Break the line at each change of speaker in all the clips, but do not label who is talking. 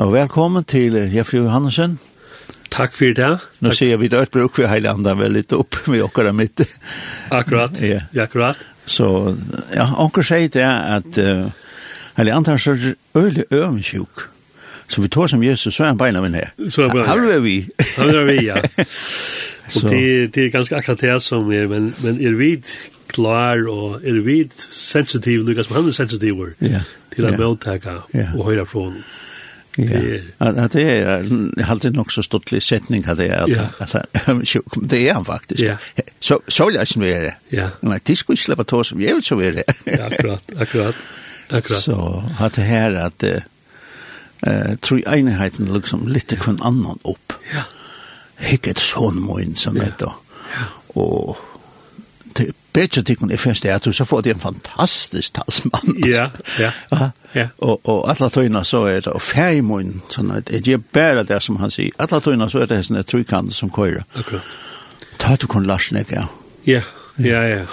Og velkommen til Jeffrey Johansen.
Takk for det.
Nå ser vi det, bruk for hele andre vel litt opp med åkere mitt.
akkurat,
ja.
ja, akkurat.
Så, ja, åker sier det at uh, hele andre er øyelig øvensjuk. Så vi tar som Jesus, så er han beina min her.
Så er han beina.
vi.
Han er vi, ja. og det, det er ganske akkurat det som er, men, men er vi klar og er vi sensitiv, lukka som han er sensitiv,
yeah.
til å
yeah.
mottaka
yeah.
og høyra fra honom.
Ja. Ja. Att det är jag har alltid nog så stortlig sättning
hade
jag alltså det är han
faktiskt.
Så så läs nu är det.
Ja.
Men det skulle släppa tås som jag så är det.
Ja, akkurat, akkurat. Akkurat.
Så har det här att eh tror enheten liksom lite kvann annan upp.
Ja.
Hicket son moin som heter. Ja. Och Bättre tycker hon är först så får det en fantastisk talsmann.
Ja, ja.
Ja. Och och alle tojna så är det och färgmun så at det är bare det som han sier, alle tojna så är det sånne tryckande som kör.
Okej.
Ta du kun Lars ikke? Ja,
ja, ja.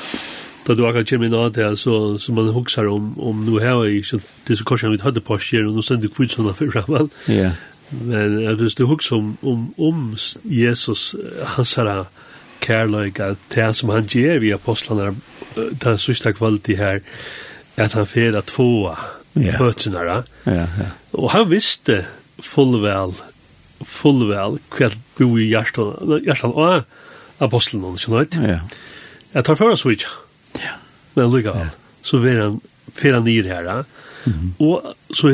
Då du har inn av där så som man huxar om om nu här är så det så kanske vi hadde på skjer, og nå sender kvitt sånne for fram.
Ja.
Men hvis du huxar om om om Jesus hans här kærløyga det som han gjør vi apostlarna den sista kvalitet her at han fer at tvåa
yeah.
føtsenare ja,
yeah, ja. Yeah.
og han visste fullvel fullvel hva bo i hjertan hjertan og apostlen hon så nøyt
ja.
jeg tar for oss ikke
ja.
men likevel ja. så vil han fer han nir her mm -hmm. og så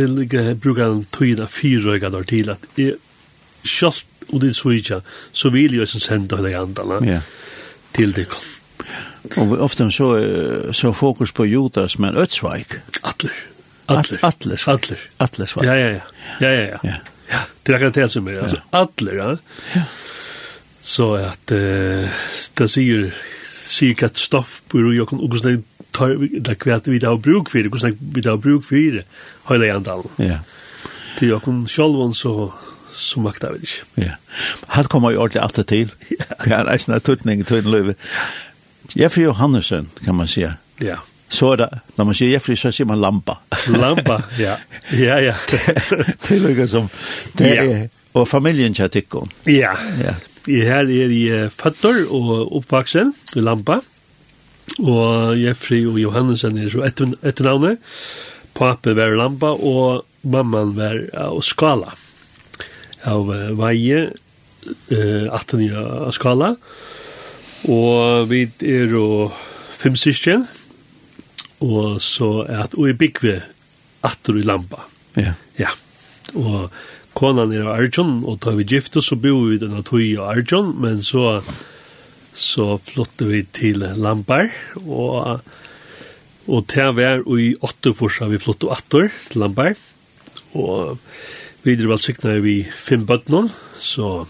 brukar han tøyna fyrrøyga der til at jeg, Sjalt og det så så vil jeg senda hele jantene
ja.
til det kom.
Og ofte så, så fokus på Judas, men Øtsveik.
Atler.
Atler.
Atler.
Atler.
Atler. Ja, ja, ja. Ja, ja, ja.
ja.
ja. Det er akkurat det som er. Altså, Atler, ja. Så at uh, det sier, sier ikke at stoff på Jokon, og hvordan det tar, det kvært vi da har bruk for det, hvordan vi da har bruk for det, hele jantene.
Ja.
Til Jokon Sjolvon så så makta vi ikke.
Ja. Han kommer jo ordentlig alt til. Ja. Han er eisen av tøtning i tøyden løyve. Jeffrey Johannesson, kan man sige.
Ja.
Så er det, når man sier Jeffrey, så sier man lampa.
lampa, ja. Ja, ja.
det er noe som, det er, ja. og familien kjær tikkon.
Ja.
Ja.
Jeg her er i føtter og oppvaksen, i lampa. Og Jeffrey og Johannesson er så etter, etternavnet. Pape var lampa, og mamman var uh, skala av veie, eh, 18 av skala, og vi er jo fem syskje, og så er at, og i byggve, atter i lampa.
Ja.
Ja, og konan er av Arjun, og da vi gifte, så bor vi denne tog av Arjun, men så, så flytter vi til Lampar, og, og til vi er i åtte forsa vi flytter atter til Lampar, og videre Vi er vi fem bøtna, så,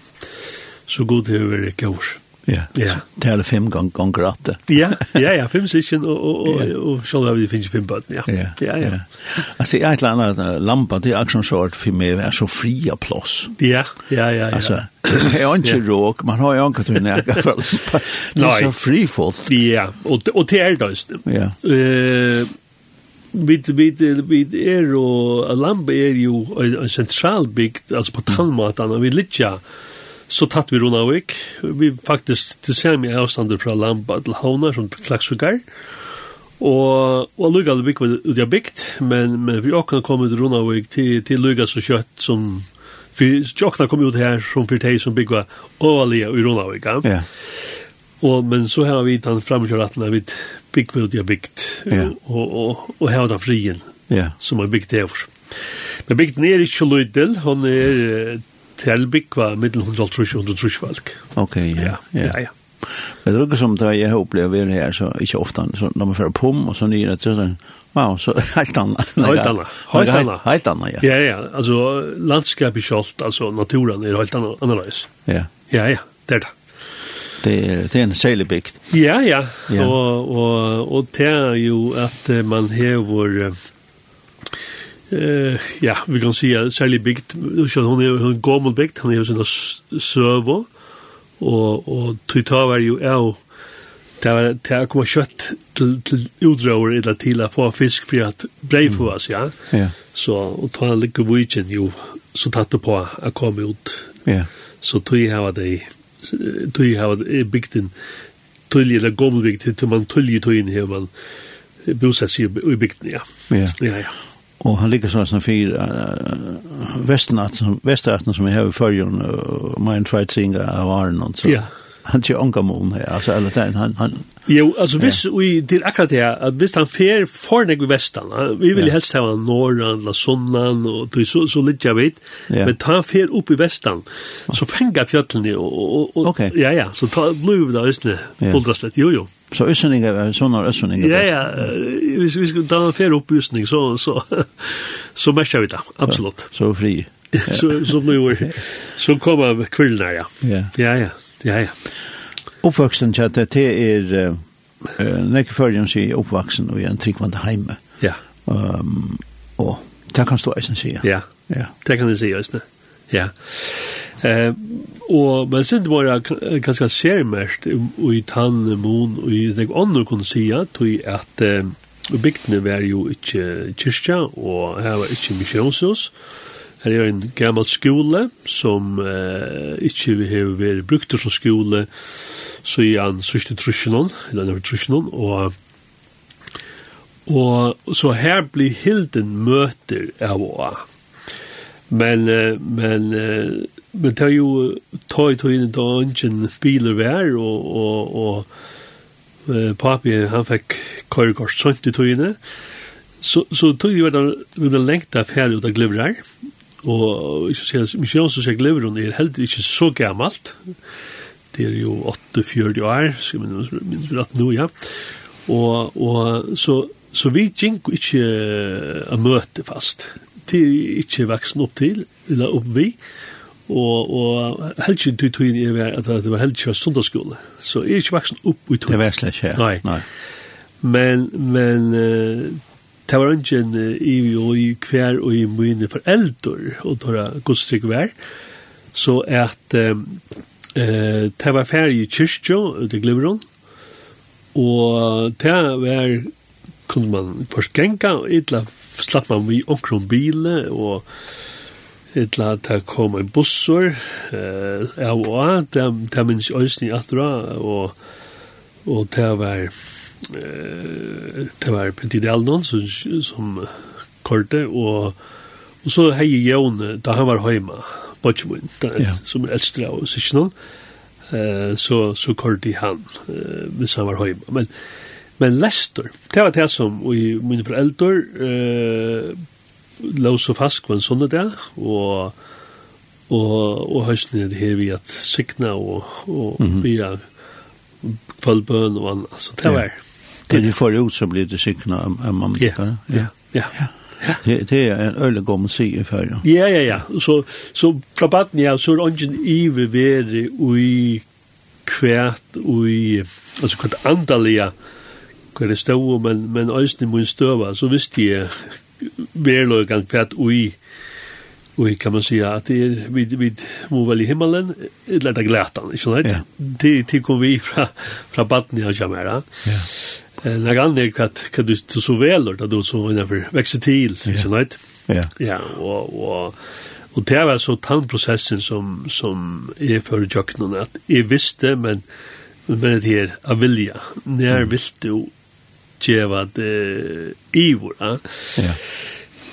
så god det er gaur.
Ja,
ja.
Det tale fem gong gong gratte.
ja, ja, ja, fem sikken, og, og, og, og, og har vi finnes fem bøtna, ja.
Ja,
ja. ja.
Altså, jeg er et eller annet lampa, det er akkurat sånn for meg, er så fri av plås.
Ja, ja, ja, ja.
Altså, jeg har ikke råk, man har jo ikke til nækka for lampa. Det er så frifullt.
Ja, og, og det er det,
ja.
Uh, vi vi vi er og Lambe er jo en sentral bygd altså på Talmatan og vi litja så tatt vi Ronavik vi faktisk til semi avstander fra Lamba til Havna som klaksukar og og lukka det bygd ut av bygd men, men vi åkna kom ut Ronavik til, til lukka så kjøtt som vi åkna kom ut her som for teg som bygga og alia i Ronavik ja.
Yeah.
og men så har vi tatt framkjøratna vi bygg vi ut jeg bygd,
ja.
og, og, og, og hevda frien,
ja.
som er bygd hever. Men bygden er ikke løydel, hun er til byggva middel 130-130 folk.
Ok, ja,
ja. ja, ja.
Men det er ikke som det jag upplever her, så ikke ofte, så når man fører pum, og så nyr att så wow så helt annet.
Helt annet, Helt annet.
Helt annet, ja.
Ja ja, altså landskapet självt altså naturen er helt annet, annerledes.
Ja.
Ja ja, det er det.
Det er, det er en særlig bygd.
Ja, ja.
ja.
Og, og, og det er jo at man hever eh ja, vi kan säga særlig bygd, hon er en gammel bygd, hon er sånn server og og tyta var jo av, det var det kom kjøtt til til utrøver eller til å få fisk for at brei for oss, ja.
Ja.
Så og ta litt vujin jo så tatt på å komme ut.
Ja.
Så tog jeg hava det tøy hava bygden tøyli eller gammel bygd til man tøyli tøyin her man bosatt seg i bygden, ja.
Ja,
ja. ja.
Og han ligger sånn som fyr uh, vesteratten som vi har i fyrjun, og uh, mein tveit singa av Arnon, så.
Ja,
yeah han tjej onka mun her, altså, eller det han han
Jo, alltså visst vi det er akkurat det at hvis han fer for för när vi västan. Vi
vill
helst ha norran eller sunnan og det så så litt jeg vet.
ja.
Men ta han fer opp i vestan, så fenga fjöttlunni, og, og, og,
och
ja ja så ta blue där just
nu.
Buldraslet jo jo.
Så ösningar är såna ösningar.
Ja ja, vi vi ska ta en fer upplysning så så så matchar vi det. Absolut.
Så fri.
Så så blir så kommer kvällna ja.
Ja
ja. Ja, ja.
Oppvaksen, ja, det er uh, nekker førjen sier oppvaksen og en tryggvande heime.
Ja.
Um, og det kan stå eisen sier.
Ja,
ja.
det kan du just det. Ja. Eh, og men sen var jeg ganske sérmest i tann, mon og i nek andre kunne sier tog at eh, bygdene var jo ikke kyrkja og her var ikke misjonshus. Eh, Her er en gammal skole som eh, ikke har vært brukt som skole så i han sørste trusjonen, eller han trusjonen, og og så her blir hilden møter av å Men, men, men det er jo tøy tøy inn da ingen biler vær, og, og, og papi han fikk køyrgård sønt i inne så, så tog var det lengt av her ut av glivrar, Og ikke sier, skal som sier Livron er heller ikke så gammalt. Det er jo 8-40 år, skal vi minnes rett nå, ja. Og, og så, så vi gikk ikke å møte fast. Det er ikke vaksen opp til, eller opp vi. Og, og helst ikke tog inn i at det var helst ikke var sundagsskole. Så jeg er ikke vaksen opp i tog.
Det var slett ikke, ja.
Nei.
Nei.
Men, men uh, det var ikke en uh, i og i hver og i mine foreldre, og det var. Godstrykk vær, så at uh, det var ferdig i kyrkjø, det glemmer hun, og det var, kunne man først genka, og ytla slapp man vi omkron bile, og etla at det kom en bussor, uh, ja, og det, det minns i øyne i atra, og, og det var, det var Petit Delnon som, som korte, og, og så hei Jon, da han var heima, Botchmun,
ja.
som er eldste av Sitchnon, eh, så, så korte han, eh, hvis han var heima. Men, men Lester, det var det som, og mine foreldre, eh, la oss og fast på en sånn dag, og, og, og høsten er det her vi at sikna og, og mm -hmm. kvallbøn og annet, så det var
Det du får ut så blir det cykna om man
Ja, ja, ja.
Det det är en öle gång i för.
Ja, ja, ja. Så så fra baden, ja så ungen ive vere ui kvärt ui altså kvart andalia kvar det stod men men östen mun stöva så visste jag verlögan kvärt ui ui, kan man säga att det är vid, vid Movel i himmelen, eller där glätan, inte sant?
Ja.
Det, det kom vi fra fra Batnia Jamera.
Ja
när han det kat kan du så så väl då då så innanför växer till så nåt.
Ja.
Ja, och och och det var så tandprocessen som som är för jocknen att jag visste men men det här av vilja när mm. vill du ge vad ivor ja.
Ja.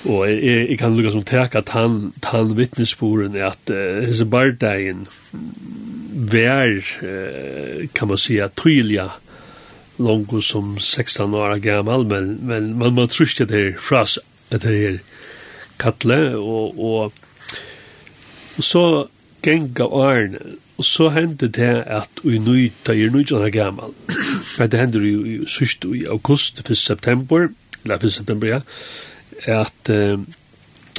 Och jag, jag kan lukka som täcka att han han vittnessporen är att his birthday vär kan man säga tydliga långt som 16 år gammal men men man må tror det här fras at det här kattle og, og, og så genga årene, og så hendte det at vi nøyta er nøyta nu gammal, at det hendte jo i sørst i august, 1. september eller 1. september ja at att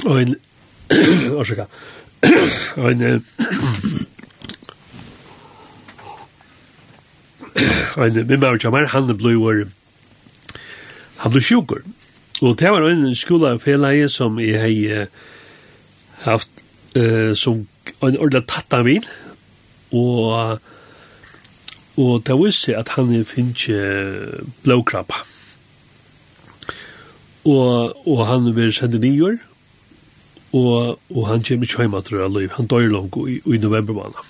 og en orsaka, og en en min mimmar kjamar, han blei han blev sjukur. Og det var en skola skolafelaie som jeg hei haft uh, som en ordentlig tatta min, og og det visste at han finnes blåkrabba. Og, og han vil sende nyer, og, og han kommer ikke hjemme til å Han dør langt i, i november måned.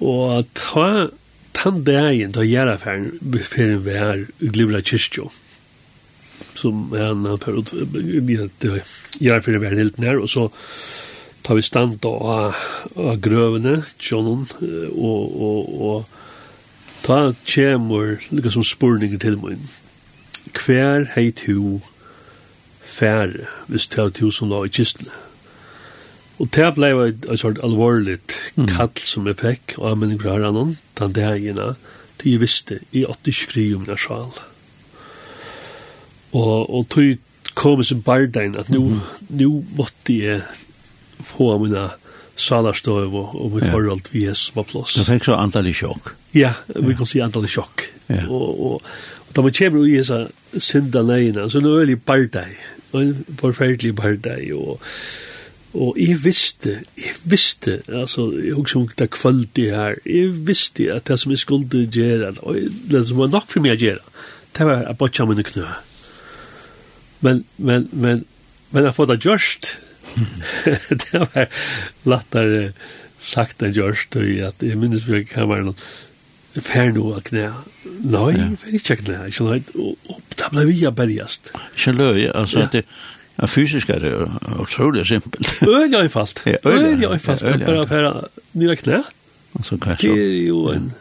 Og ta den dagen da gjør jeg ferden ferden vi er i Glivra Kyrstjo som er en av ut gjør ferden vi er helt nær og så tar vi stand av, av grøvene tjonen og, og, og ta kjemur liksom spurninger til meg hver hei tu færre hvis det er to som la i kistene Og det ble et, et sort alvorligt mm. kall som jeg fikk, og jeg anmenning fra herren, den dagene, til jeg visste, jeg åtte ikke fri om det sjal. Og, og tog kom som bardein, at nå, mm. nå måtte jeg få av mine salarstøv og, og mitt ja. forhold vi er som var plass.
Du fikk så antall i sjokk?
Ja, vi ja. kan si antall i sjokk. Ja. Og, og, og da man kommer i disse sinda nøyene, så er det bardein, og en forferdelig bardein, og Og jeg visste, jeg visste, altså, jeg husker om det kvöldi her, jeg visste at det som jeg skulle gjøre, og det som var nok for meg å gjøre, det var at bare mine knø. Men, men, men, men jeg får det gjørst, det var lettere sagt enn gjørst, og at jeg minnes vi ikke kan være noen fer nå av knæ. Nei, fer ikke knæ, ikke nøy, og da ble vi a bergjast.
Ikke løy, altså, at det, Ja, fysisk er det jo utrolig simpelt.
Øyelig øyfalt. Ja, øyelig øyfalt. Bare for nye knæ.
Altså,
kanskje. Det er jo en...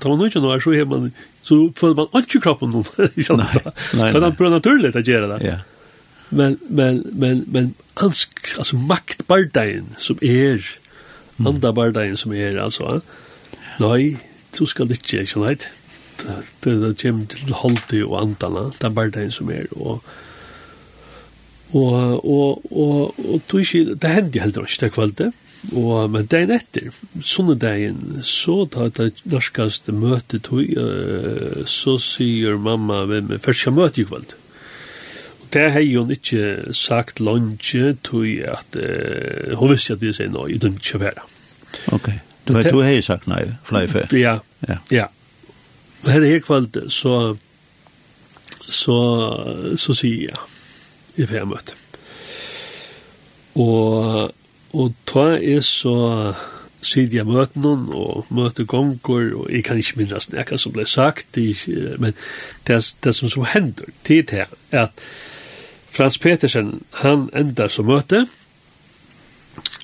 Tar man ikke noe, så er man... Så føler man ikke kroppen noen. Nei, nei. For det er bare naturlig å gjøre det.
Ja.
Men, men, men, men, ansk, altså maktbardeien som er, andabardeien som er, altså, nei, du skal ikke, ikke, nei, det kommer til holdt og andana, den er bardeien som er, og, Og, og, og, og tog ikke, det hendte heller ikke det kvalget. Og, men dagen etter, sånne dagen, så tar det norskast møte tog, uh, så sier mamma, hvem meg, først skal møte i kvalget. Og det har hun ikke sagt lunge, tog at uh, hun visste at vi sier nei, det er ikke være.
Ok, du har tog hei sagt nei, flere før.
Ja, ja. ja. Og her er kvalget, så, så, så sier jeg, i fermøte. Og, og ta er så sitter jeg møten noen, og møter gonger, og jeg kan ikke minnes nekka som ble sagt, men det, det som så hender tid her, er at Frans Petersen, han endar som møte,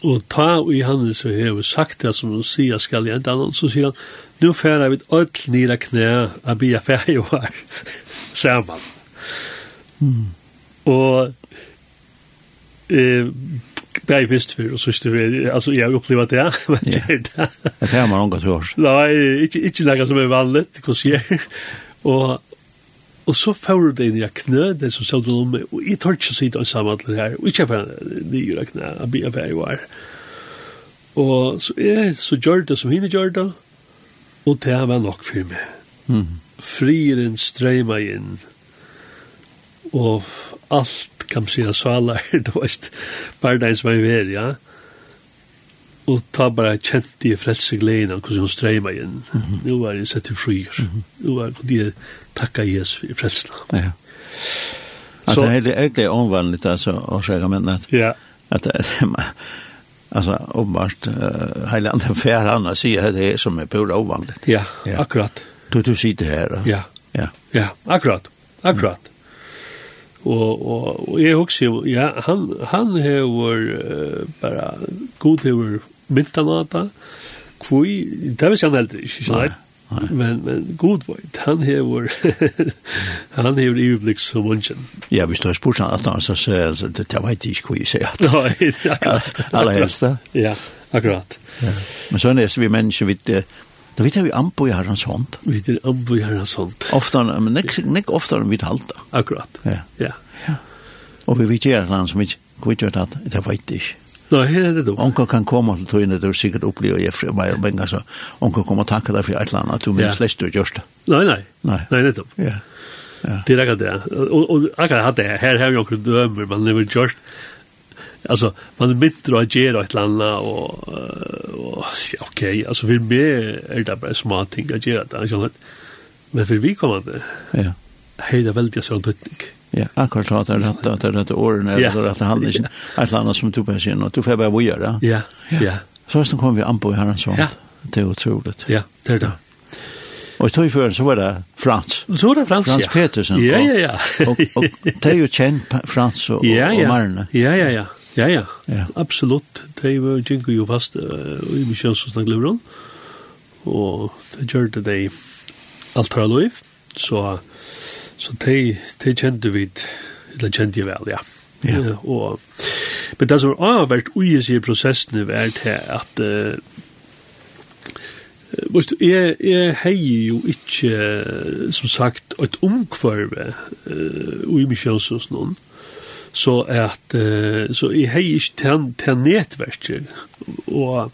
og ta i han så har sagt det som han sier skal jeg enda noen, så sier han, nå færer vi et ødel nira knæ, a bia fæg og her, saman. Mm. Og eh bei vist fyrir og sørste fyrir, altså jeg har opplevd det, men det er det.
Det er man unga hørt.
Nei, ikke, ikke noe som er vanligt, hva skjer. Og, og så får det inn i knø, det som sier du om, og jeg tar ikke sitte av det her, og ikke for det nye knø, jeg blir av jeg var. Og så er så gjør det som henne gjør det, og det var nok for meg. Mm. Frieren strøymer inn, og allt kan man säga svala det var ett bara som är vet ja. Och ta bara känt i frälse glädjen och hur hon strejma igen mm -hmm. nu var det sett i fri mm -hmm. nu var det tacka Jesus för frälsna
ja. Så det är helt helt ovanligt alltså och så men att
ja.
att alltså uppenbart uh, hela andra fär annars ser det som är pura ovanligt
ja, ja. akkurat.
Du du sitter här
ja.
Ja.
Ja akkurat. Akkurat. mm. Og, og, og eg hugsi ja, han, han hevur uh, bare god hever myntanata, kvui, det visste han heller ikke, ikke. Men, men god var han hever, han hever iverblikk som munchen
Ja, vi står har spurt han at så så det, det vet jeg ikke hva jeg sier. Nei, helst.
Ja, akkurat.
Ja. Men så er vi mennesker, vi, Da vet jeg vi ambo i herrens hånd.
Vi vet ambo i herrens hånd.
Ofta, men nek, nek oftare vi halda.
Akkurat.
Ja.
ja.
ja. Og vi vet gjerne land som ikke, vi vet at det vet ikke.
Nå, her er det då.
Onkel kan komme til togene, det er sikkert oppleve jeg fra meg og benga, så onkel kommer takke deg for et eller annet, du minst lest du gjørst det.
Nei, nei. Nei, nei nettopp.
Ja.
Ja. Det er akkurat det. Og, og akkurat det, her har vi noen dømer, man lever gjørst. Ja alltså man är mindre att göra ett landa och, och ja okej okay, alltså för mig är det bara små ting att göra det alltså men för vi kommer det
ja
hej det väldigt så tydligt
ja akkurat så att det rätt att det rätt åren
är
det rätt handlar inte ett landa som du på behöver och du får bara vad göra
ja ja
så sen kommer vi an på här sånt
ja.
det är otroligt
ja det är det
Og i tøyføren så var det Frans.
Så var det Frans,
Frans
ja.
Petersen.
Ja, ja, ja.
og, og, og det er jo kjent Frans og,
ja, ja.
og Marne.
Ja, ja, ja. Ja, ja,
ja.
absolutt. Det var jinko jo fast uh, i misjons hos og det gjør det de alt har lov, så, så de, de kjente vi, eller kjente jeg vel, ja.
Ja.
ja og, men det som har vært ui i prosessen var til at uh, Vist, jeg, jeg heier jo ikke, som sagt, et omkvarve uh, i misjonsås noen. Uh, så at uh, så jeg har ikke til, til nettverket og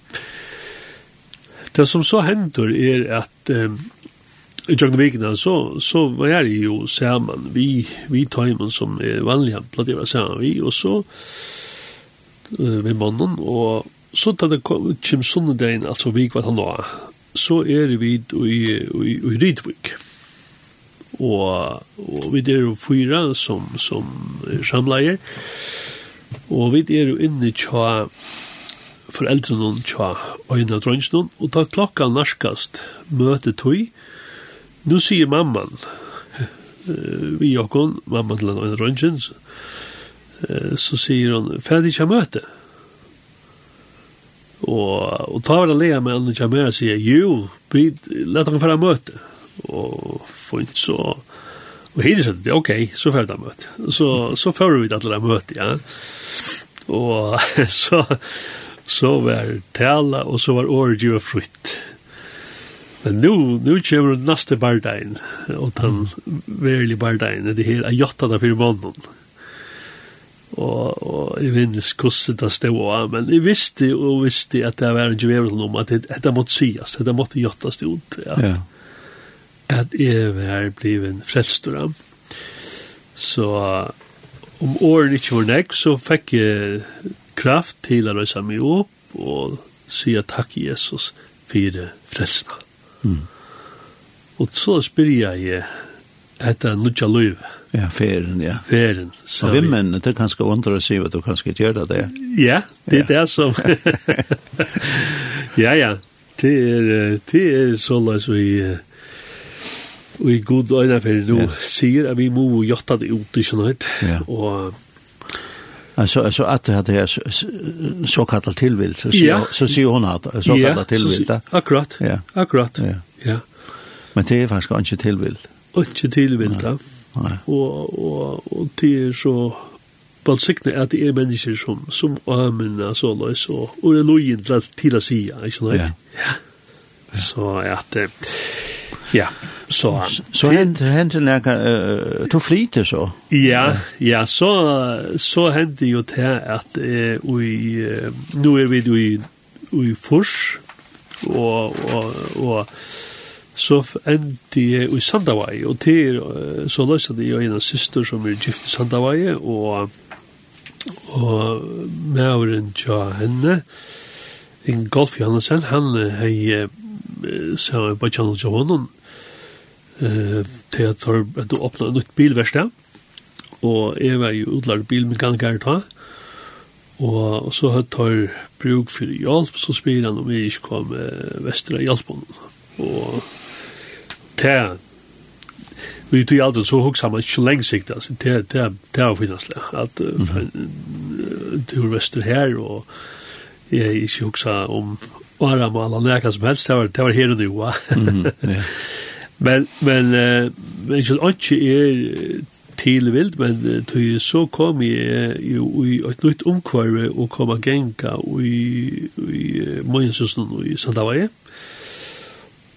det som så hender er at um, i Jogna Vikna så, så var jeg jo sammen vi, vi tøymen som er vanlig han platt jeg var sammen vi og så uh, ved mannen og så da det kom, kom sånne dagen altså vi var han da så er vi i, i, i, i Rydvik og, og vi er jo fyra som, som samleier, og vi er jo inne tja foreldrene tja øyne drønnsene, og da klokka narskast møte tøy, nu sier mamman, vi jokkon, mamman til øyne drønnsene, så sier hun, ferdig tja møte, Og, og ta var det lea med Anne Jamera og sier, jo, vi lette han fara møte. Og fint så och hade så det okej okay, så får det möte. Så så förde vi det alla möte ja. Och så så var tala och så var orge och frukt. Men nu nu kommer nästa bardain och han verklig bardain det här är jotta där för bonden. Och och jeg minnes hvordan det stod men jeg visste och visste att det var en juvel om at det det måste sägas det måste jottas ut ja.
Ja
at jeg var bliven frelstor av. Så om åren ikke var nek, så fikk jeg kraft til å reise meg opp og si takk Jesus for frelsene.
Mm.
Og så spyr jeg etter Nudja Løyve.
Ja, ferien, ja.
Feren.
Så og vimmen, det er ganske ondre å si at du kanskje gjør det.
Ja, det er det som... ja, ja. Det er, det er så løs vi... Uh, Og i god øyne for du
ja.
sier at vi må gjøre det ut, ikke noe.
Ja.
Og
Alltså så att det hade så, så kallad tillvildelse så,
ja.
så så ser hon att så
ja,
kallad
Ja, Akkurat.
Ja.
Akkurat.
Ja.
ja.
Men det är faktiskt inte
tillvild. Ikke tilvilt, Ja.
ja.
Och och och det er så välsignat at det er mennesker som som amen så løs, og, og det lojen till å si, ikke noe?
Ja.
Så att ja. Så,
så hände hände när uh, tog flyter så.
Ja, ja, så så hände ju det att eh, vi nu är vi i i fors och och och så endi jeg i Sandavai, og til så løsa det jo en syster som er gift i Sandavai, og, og mævren tja henne, en golf Johansen, han hei, så på Channel kjenner eh til at du åpna nytt bilverksted. Og jeg var jo utlært bilmekaniker ta Og så har tar bruk for hjelp, så spyr han om jeg ikke kom uh, Vestra hjelpen. Og til Vi tog alltid så hugsa man ikke lenge sikt, altså, det er å finnes det, at du er vestra her, og jeg ikke hugsa om åra med alla som helst, det var her og nu, va? Men, men, men ikke at er tilvild, men tog så kom jeg jo i et nytt omkvarve og kom av genka i, i Møyensusen i Sandavaje.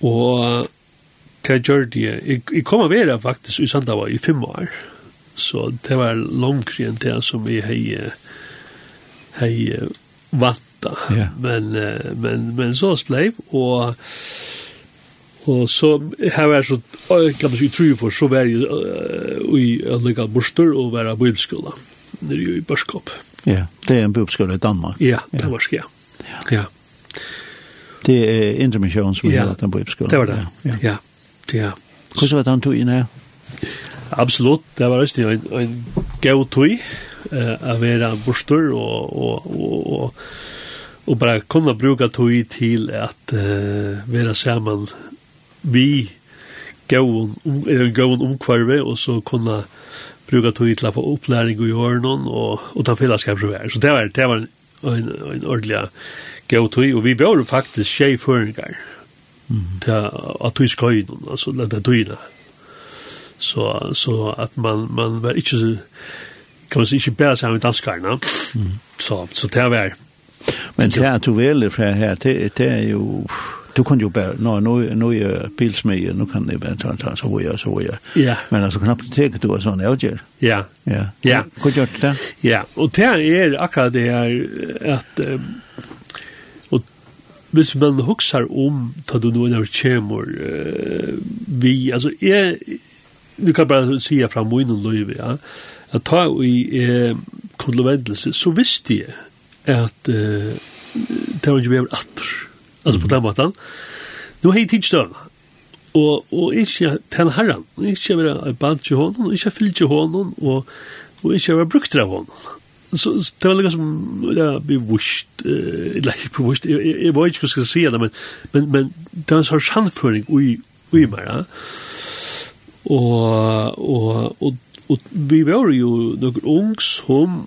Og hva gjør det? Jeg, jeg kom av vera faktisk i Sandavaje i fem år, så det var langt igjen det som jeg hei, hei vanta.
Yeah.
Men, men, men så spleiv, og Og så her var så, kan man si, tru for, så var jeg uh, i Ønlega Borster og var jeg bibelskola, nere i Børskop.
Ja, det er en bibelskola i Danmark.
Ja, Danmark, ja. Ja. ja.
Det er intermission som
ja.
er den bibelskola.
det var det,
ja.
ja. ja.
Hvordan var det han tog inn her?
Absolutt, det var også en, en gøy tog, uh, å være Borster og, og, og, og og bare kunne bruke tog til at uh, være sammen vi gåen, eller gåen omkvarve, og så kunne bruka tog til å få opplæring i hjørnen, og, og ta fellesskap som er. Så det var, det var en, en, en ordentlig gåen tog, og vi var faktisk tjej føringer mm. til at tog skøyden, altså den togene. Så, så att man, man var inte så, kan man säga inte bare så med danskarna. Mm. Så, så det var...
Men det er at du velger fra her, det, det er jo... Pff du kunde ju bara, nå nu, nu är jag bilsmedje, nu kan ni bara ta, ta, så var jag, så var jag.
Ja.
Men alltså knappt teg du var sån avgör.
Ja.
Ja.
Ja.
Hur gör det?
Ja, och det är akkurat det är att och hvis man huxar om ta du nu när kemor vi alltså är du kan bara säga fram och in löv ja att ta i eh, konlovendelse så visste jag att eh, det var ju vi var Alltså på den måten. Nu har jeg tidsstøvende, og, og ikke til herren, ikke være band til hånden, ikke fyllt til hånden, og, og ikke være brukt til hånden. Så, så det var litt som, ja, bevusst, eh, eller ikke bevusst, jeg, jeg, jeg var ikke hva skal si det, men, men, men det var en sånn sannføring ui, ui meg, ja. Og, og, og, og vi var jo noen ung som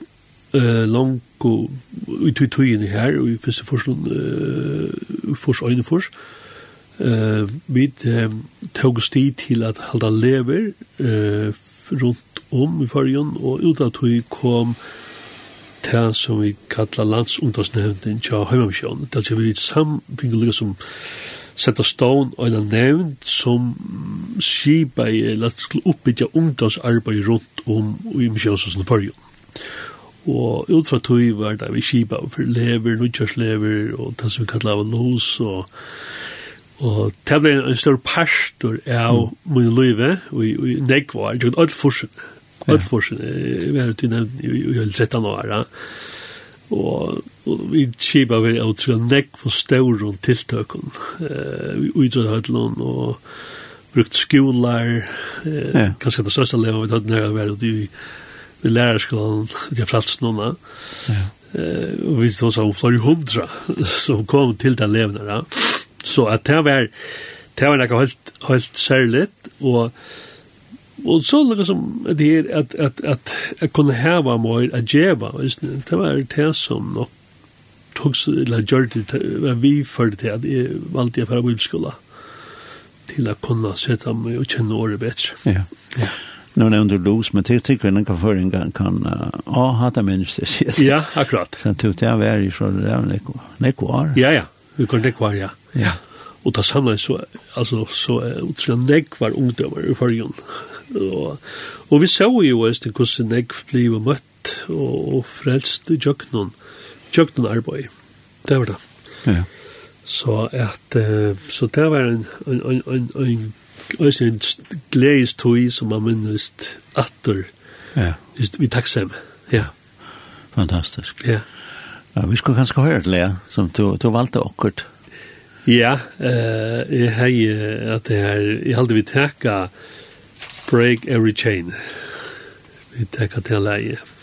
eh long go ut ut ut i her og fyrst fyrst eh förs ein fyrst eh med tog sti til at halda lever eh rundt om i fyrjun og ut at vi kom til som vi kallar landsundasnevnden tja heimamsjón det er vi sam fingur som setta stån og en nevnd som skipa i eller skulle oppbyggja ungdomsarbeid rundt om i Misjøsens forrige. Og ut fra tøy var det vi kipa for lever, nødkjørslever, og det som vi kallar av nos, og, og det ble en stor pastor av mm. min løyve, og, i nek jeg gjorde alt forsen, alt forsen, vi har jo nevnt i hele 13 år, ja. og, og vi kipa for å tro nek for større tiltøkken, uh, vi utsatt høytlån, og brukt skolar, eh,
ja.
kanskje det største lever vi tatt nere å være ute i vi lærerskolen, vi har frats noen, ja. og vi så så flere hundra som kom til den levende. Da. Så at det var, det var noe helt, helt særlig, og Og så noe som det er at, at, at jeg kunne heva meg, at djeva, det var det som nok tog seg, eller gjør det, vi førte til at jeg valgte jeg fra bibelskola, til å kunne sette meg og kjenne året bedre.
Ja.
ja
nu nämnde du dos, men till tycker kan för en kan ja hata människor.
Ja, akkurat.
Så tog det är ju så där neko. Neko var.
Ja, ja. Vi kunde kvar, ja.
Ja.
Och det samma så alltså så utsländ neck var ungdomar i förrjun. Och och vi såg ju just det hur neko blev mött och, och frälst i jöknon. Jöknon arboj. Det var det.
Ja.
Så att så det var en en en en også en gledes tog som man minnest atter.
Ja.
Just, vi tacksam. Ja.
Fantastisk.
Ja.
ja vi skulle kanskje høre til det, som du, du valgte akkurat.
Ja, eh, jeg heier at det her, jeg halde vi takka Break Every Chain. Vi takka til leie.
Ja.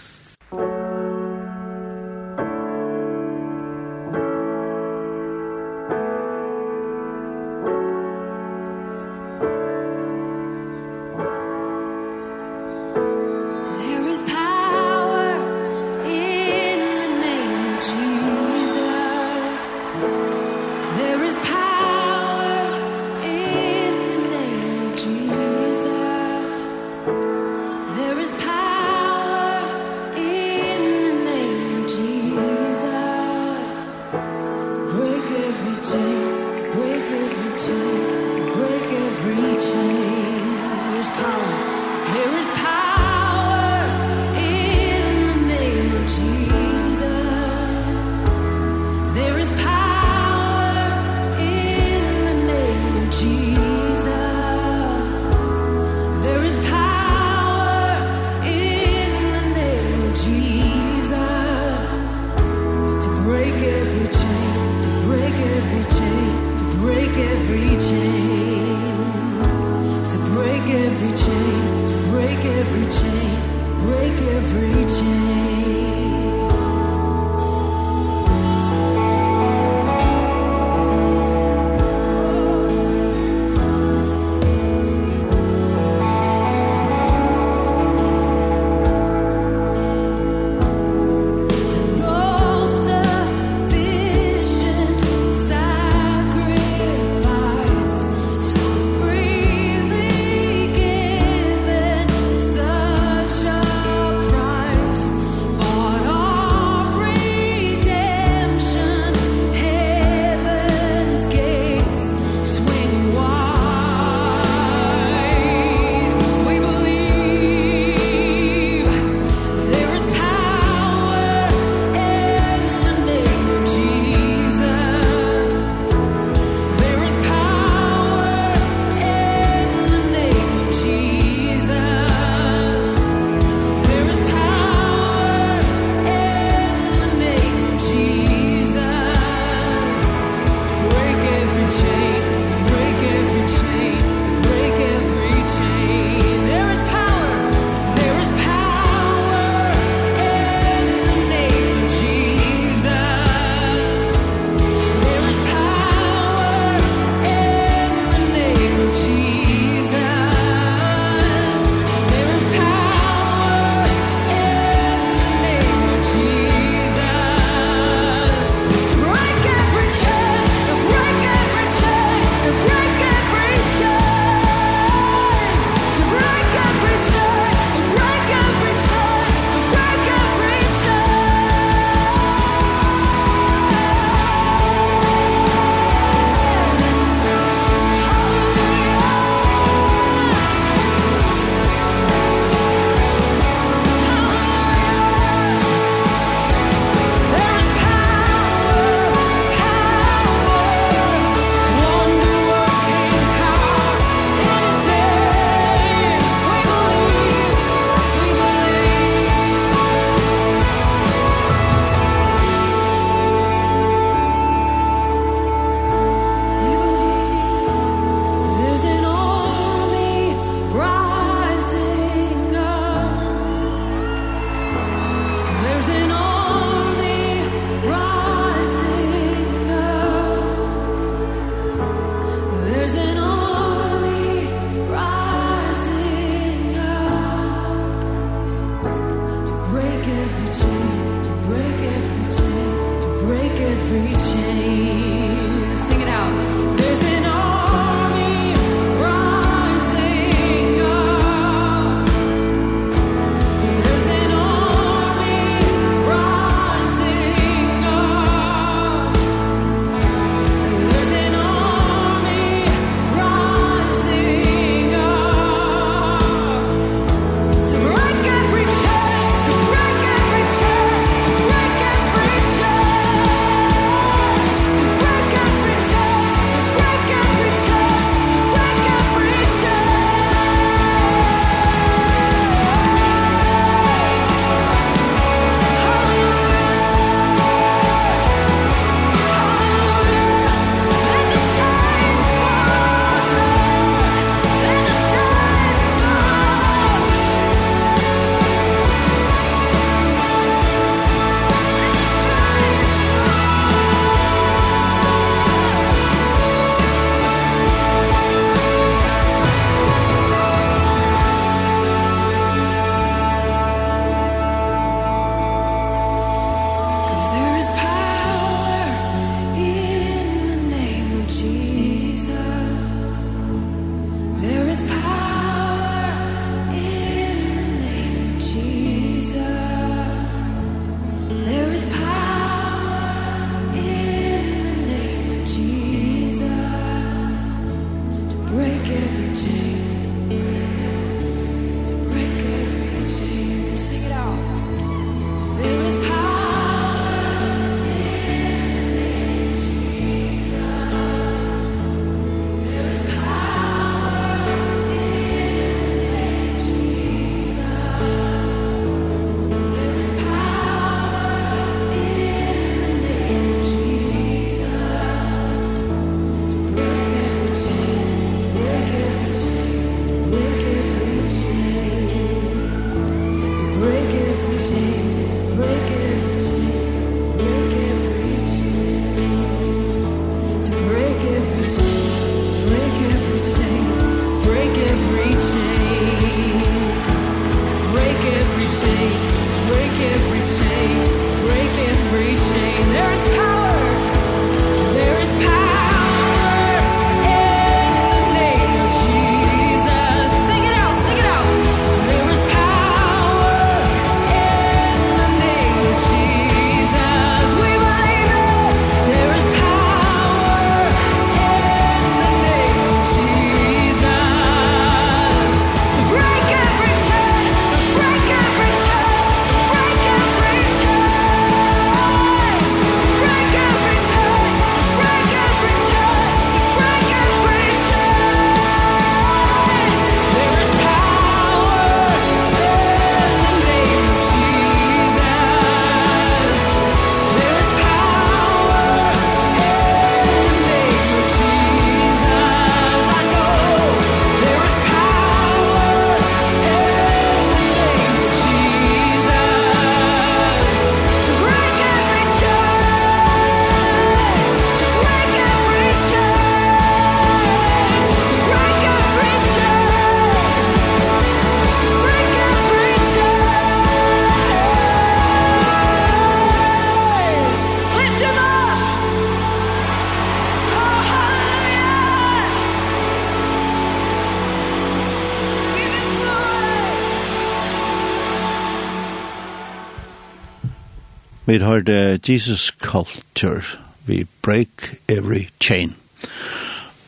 Vi har det Jesus Culture. We break every chain.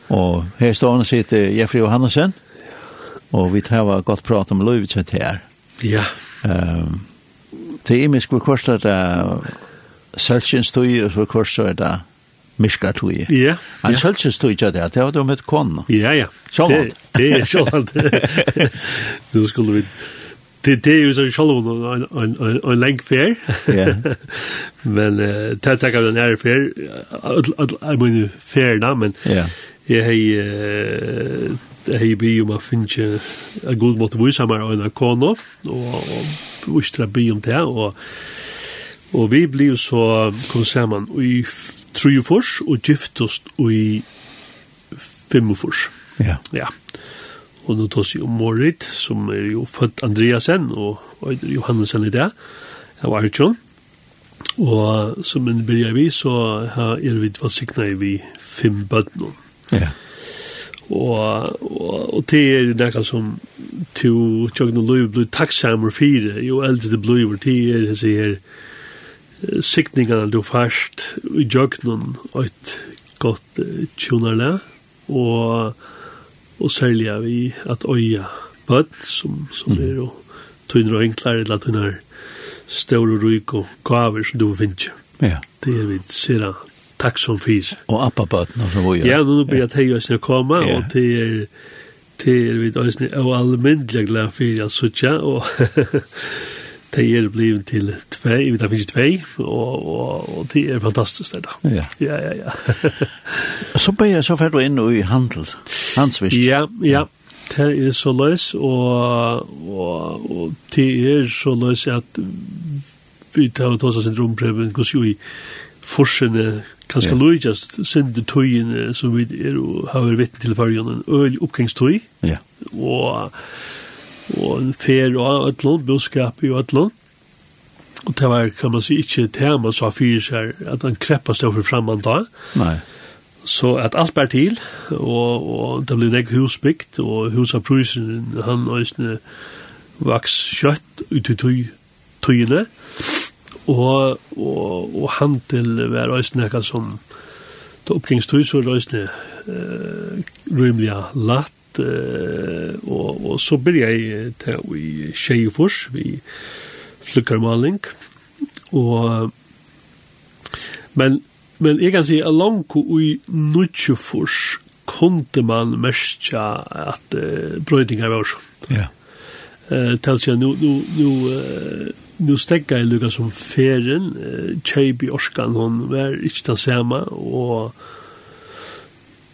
Og her står han sitt Jeffrey Johansen. Og vi tar godt prat om Løyvitset her.
Ja.
Um, det er imisk hvor korsar det selvkjenstøy, og hvor korsar det miskartui.
Ja.
Han
sjølvs
stod det, det var du med kon.
Ja, ja.
Så
det, det er så alt. Skulle vi det är ju så själv en en en länk fair.
Ja.
Men eh ta ta den är fair. I mean fair now men.
Ja.
Jag har det hei by om a finnje a god måte vysamar av en kono og vystra by om det og og vi blir jo så kom saman i trujefors og gyftost i femmefors
ja
ja og nå tås jo Morit, som er jo født Andreasen, og Øyder Johannesen i det, jeg var Og som en byrja vi, så er vi vært sikna i vi fem bøtten.
Ja.
Og, og, og det er nekka som to tjøkken og løyv blir takksamer fire, jo eldre det blir, det er hese her sikningene du fast i tjøkken og et godt tjønnerle, og og særlig er vi at øya bøtt, som, som
mm.
er og tøyner og enklare, eller tøyner større ryk og gaver som du finner.
Ja.
Det er vi ser takk som fys.
Og appabøttene som vi gjør.
Ja, nå blir jeg til å komme,
ja.
og det er det er vi og almindelig glad for jeg sutja, og det er blivet til tvei, vi tar finnes tvei, og, og, og det er fantastisk det da.
Ja,
ja, ja. ja.
så ble jeg så ferdig inn i handel, handelsvist.
Ja, ja, det er så løs, og, og, og det er så løs at vi tar og oss av syndromprøven, går jo i forskjellene kanskje yeah. lojast sinde tøyene som vi er, har vært vittne til fargen, en øl oppgangstøy,
ja.
og og fer og ætlån, buskap i ætlån. Og det var, kan man si, ikke det man sa fyrir seg at han kreppa stå for framman da.
Nei.
Så at alt bær til, og, og det ble nek husbygd, og hus av prusen, han øysene vaks kjøtt ut i tøyene, og, og, og handel var øysene nekka som, det oppgangstøy så øysene uh, rymliga latt, uh, og, og så blir jeg til i Tjejefors, vi flykkermaling, og men, men jeg kan si, alangko i Nutsjefors kunde man merkja at uh, brøydingar var så.
Ja.
Eh, si at nu nu nu nu stegga jeg lukka som feren, Kjeibi Orskan, hon var ikke den samme, og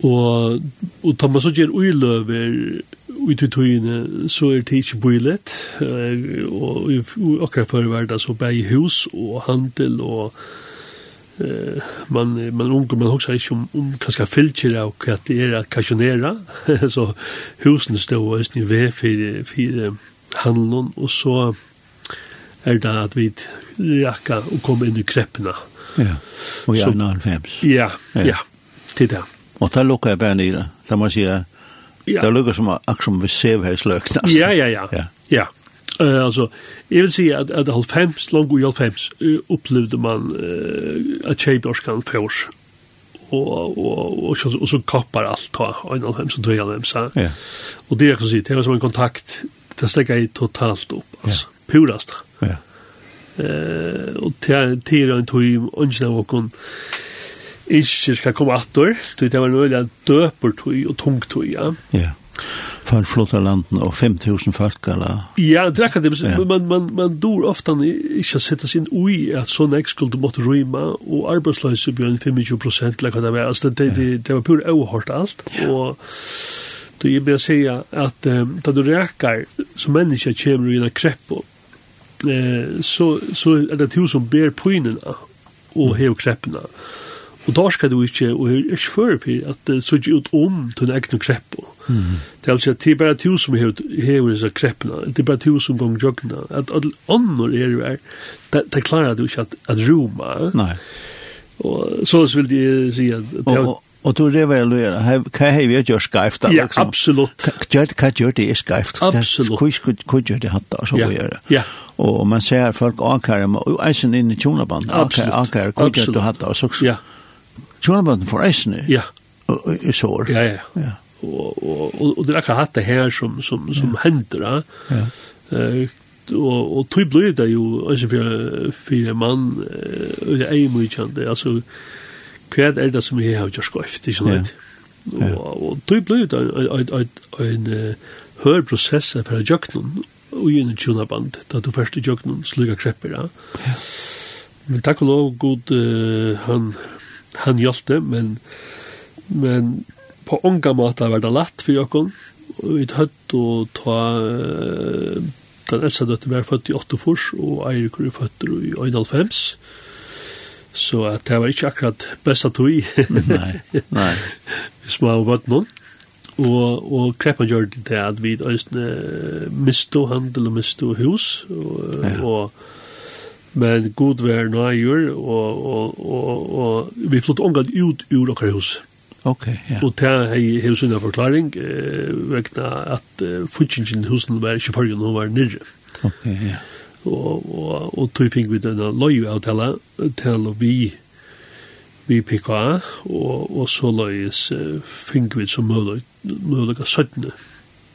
Og, og tar man så gjør uiløver ut i tøyene, så er det ikke bøylet. Og, og akkurat før var det så bare hus og handel og eh man man ungar man hugsa ikkje om om kanskje filter og kva det er at kasjonera så husen står og snu ved for for handelen og så er det at vi rakka og kom inn i kreppene.
Ja. Og gjerne en fems.
Ja,
ja.
ja. Til det.
Og da lukker jeg bare nere. Da må jeg si,
ja.
det lukker som akkurat som vi ser her i sløkene.
Ja, ja, ja.
ja.
ja. Uh, altså, jeg vil si at, at halvfems, langt i halvfems, uh, opplevde man uh, at kjeibdorskan fjørs. Og, og, og, og, så kappar alt ta, og en halvfems og tøy halvfems. Ja. Og det er ikke å si, det var som en kontakt, det stekker jeg totalt opp, altså, ja. purast.
Ja.
Uh, og til, er en tøy, og ikke det var ikke skal komme atter, det var nøyelig døper tog og tung tog, ja.
Ja, for flott landen og 5.000 folk, eller?
Ja, det er akkurat det, men man, man, man dår ofte ikke å sette sin ui at sånn ek skulle måtte rymme, og arbeidsløse bjørn 25 prosent, eller hva det var, altså det, det, det var pur overhørt alt, og då jag vill säga att um, då du räkar som människa kommer i en kreppo eh, så, så är det du som ber prynerna och hev krepporna. Mm Og da skal du ikke, og er ikke før for at det ser ikke ut om til en egen krepp. Mm. Det er altså at det er bare to som hever disse kreppene, det er bare to som gong joggene, at alle andre er det her, det klarer du ikke at, at roma.
Nei.
Og så vil de si at...
Og, og, du revaluerer, hva har vi gjort skreift?
Ja, absolutt.
Hva gjør det er skreift?
Absolutt.
Hva gjør det hatt da, så vi gjør det?
Ja,
Og man ser folk akare, og eisen inn i tjonabandet,
akare,
akare, hva gjør det hatt da, og så...
Ja,
Tjonabøtten for eisene?
Ja.
I sår?
Ja, ja.
ja.
Og, og, og, og det er akkurat hatt det her som, som, som ja. hender. Ja. Uh, og, og tog blir det jo altså for, for mann og det er mye kjent. Altså, hva er det som jeg har gjort skøyft, ikke sant? Ja. Og, og tog blir det en, en, en, en hør prosess for å gjøre noen, og i en tjonaband, da du først i noen slukker krepper. Ja. Men takk og lov, god, uh, han han hjalte, men, men på unga måte var det lett for jokken, og vi høtt å ta uh, den eldste døtten var født i 8 fors, og Eirik var født i 1,5. Så at det var ikke akkurat best at vi.
nei, nei.
Vi små og bøtt noen. Og, og kreppen gjør det at vi østene misto handel og misto hus, og,
ja.
og men god vær nøyer, og, og, og, og vi flott omgang ut ur okkar hus.
Ok, ja.
Og det er hos en forklaring, eh, vekta at eh, funksjonen husen var ikke fargen, hun var nirre.
Ok, ja.
Og, og, og tog fikk vi denne løyavtale til vi vi PKA, og, og så løyes uh, fing við som mulig, mulig av
17.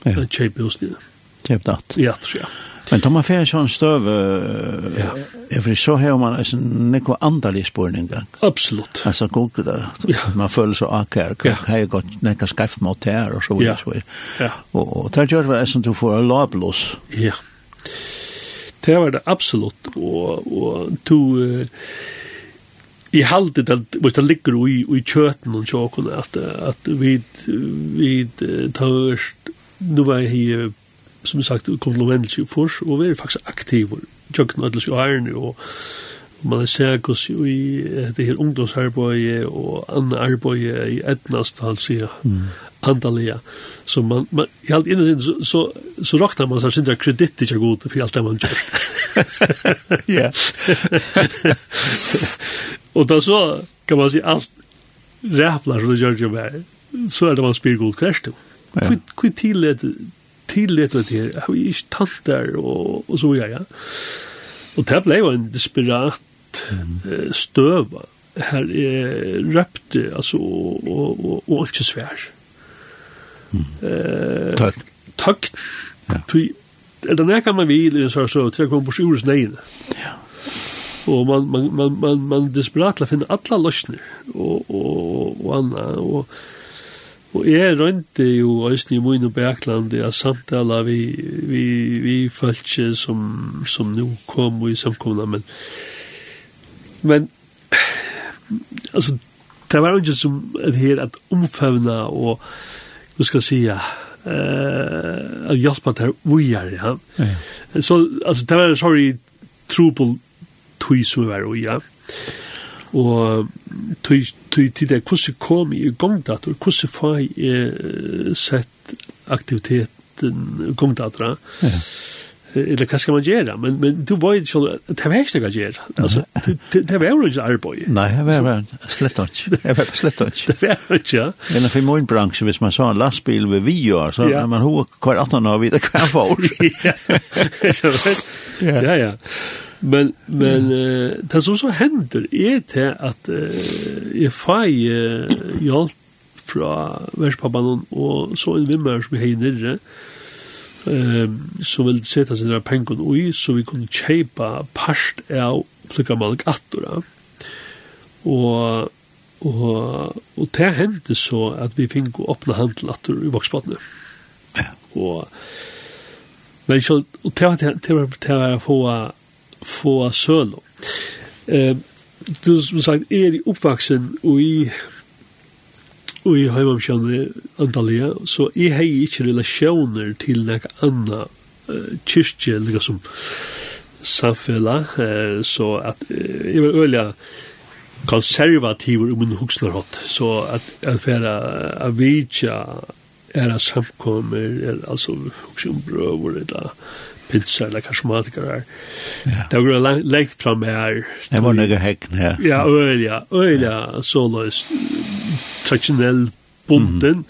Ja. Kjøpe hos nirre.
Kjøpe datt.
Ja, tror jeg. Ja.
Men tar man fer sån stöv
ja.
Jag vill så här om man är en neko andalig spårning.
Absolut.
Alltså gott det.
Ja.
Man följer så akär.
Ja.
har är gott neka skaff mot här och så vidare.
Ja. ja.
Och, och där gör det som du får en lablos.
Ja. Det var det absolut och och to uh, i halde det hvis det ligger i i kjøten och chokolad att att vi vi tar nu var här som sagt, kom til Lovendels i fors, og vi er faktisk aktive, tjøkken ødels i ærene, og man er sett oss i det her ungdomsarbeidet og andre arbeid i etnast, altså, ja. Mm. Andalia. Så man, man i allt innan sin, så, så, så råknar man seg sin kredit ikke god for alt det man gjør.
Ja.
og da så kan man si alt räplar som det gjør det med. Så er det man spyr god kvärs
då.
Kvitt tillit tillit til det her, har vi ikke talt der, og, og så videre. Ja. Og det ble jo en desperat mm. uh, støva. Her er røpte, altså, og, og, og, og ikke svær. Mm.
Takk.
Takk.
Ja.
Tui, er det nærkene man vil, så, så, til å komme på sjurens neien.
Ja.
Og man, man, man, man, man desperat til å finne alle løsner, og, og, og, og og, og Og jeg rønte jo øyne i min og Berglandi i samtaler vi, vi, vi følte som, som nå kom i samkomna, men, men altså, det var ikke som er her at omfavna og, hva skal jeg si, ja, eh att hjälpa där ojar ja. Så alltså det var sorry trouble tui som var ojar. Ja og tog til det, hvordan kom jeg i gongdator, hvordan får jeg sett aktiviteten gongdatora, ja. eller hva skal man gjøre, men, men du var jo sånn, det var ikke det jeg gjøre, altså, det det, det var jo ikke arbeid.
Nei, det var slett ikke, det var slett ikke.
Det var ikke, ja.
Men for min bransje, hvis man sa en lastbil ved Vio, så
ja.
man hva hver 18 år vidt hver for
år.
Ja,
ja, ja. Men, men uh, det som så hender er til at uh, jeg får uh, hjelp fra verspappanen og så en vimmer som hei nere um, som vil sette seg der pengen i så vi kunne kjeipa parst av flikkamalk attora og og, og det hendte så at vi fikk åpne handel attor i Voksbåtene.
ja.
og men så, og det var det var det var få få sølo. Eh, du som sagt, er i oppvaksen og i og i heimamkjønne Antalya, så jeg har ikke relasjoner til noe annet uh, kyrkje, noe som samfella, uh, så at uh, jeg var øyelig konservativer om min huksnerhått, så at jeg får uh, vidtja er samkommer, er, altså huksumbrøver, eller pilsa eller karsmatikar
Ja.
Det var langt lengt fram her.
Det var nøyga hekken her.
Ja, øyla, øyla, så løs traditionell bunden,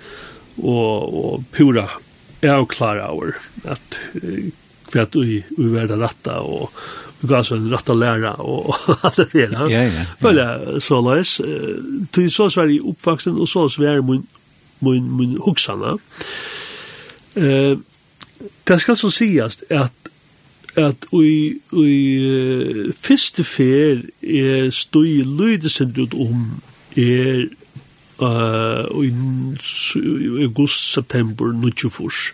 og, og pura avklara over at kvært ui, ui verda ratta og vi gav sånn ratta læra og alt det der.
Ja, ja.
Følja, så løs. Til så svar i oppvaksen og så svar min, min, min hoksana. Eh, det skal så sies at at ui, ui fyrste fer er stoi lydesend ut om er uh, i august, september, 94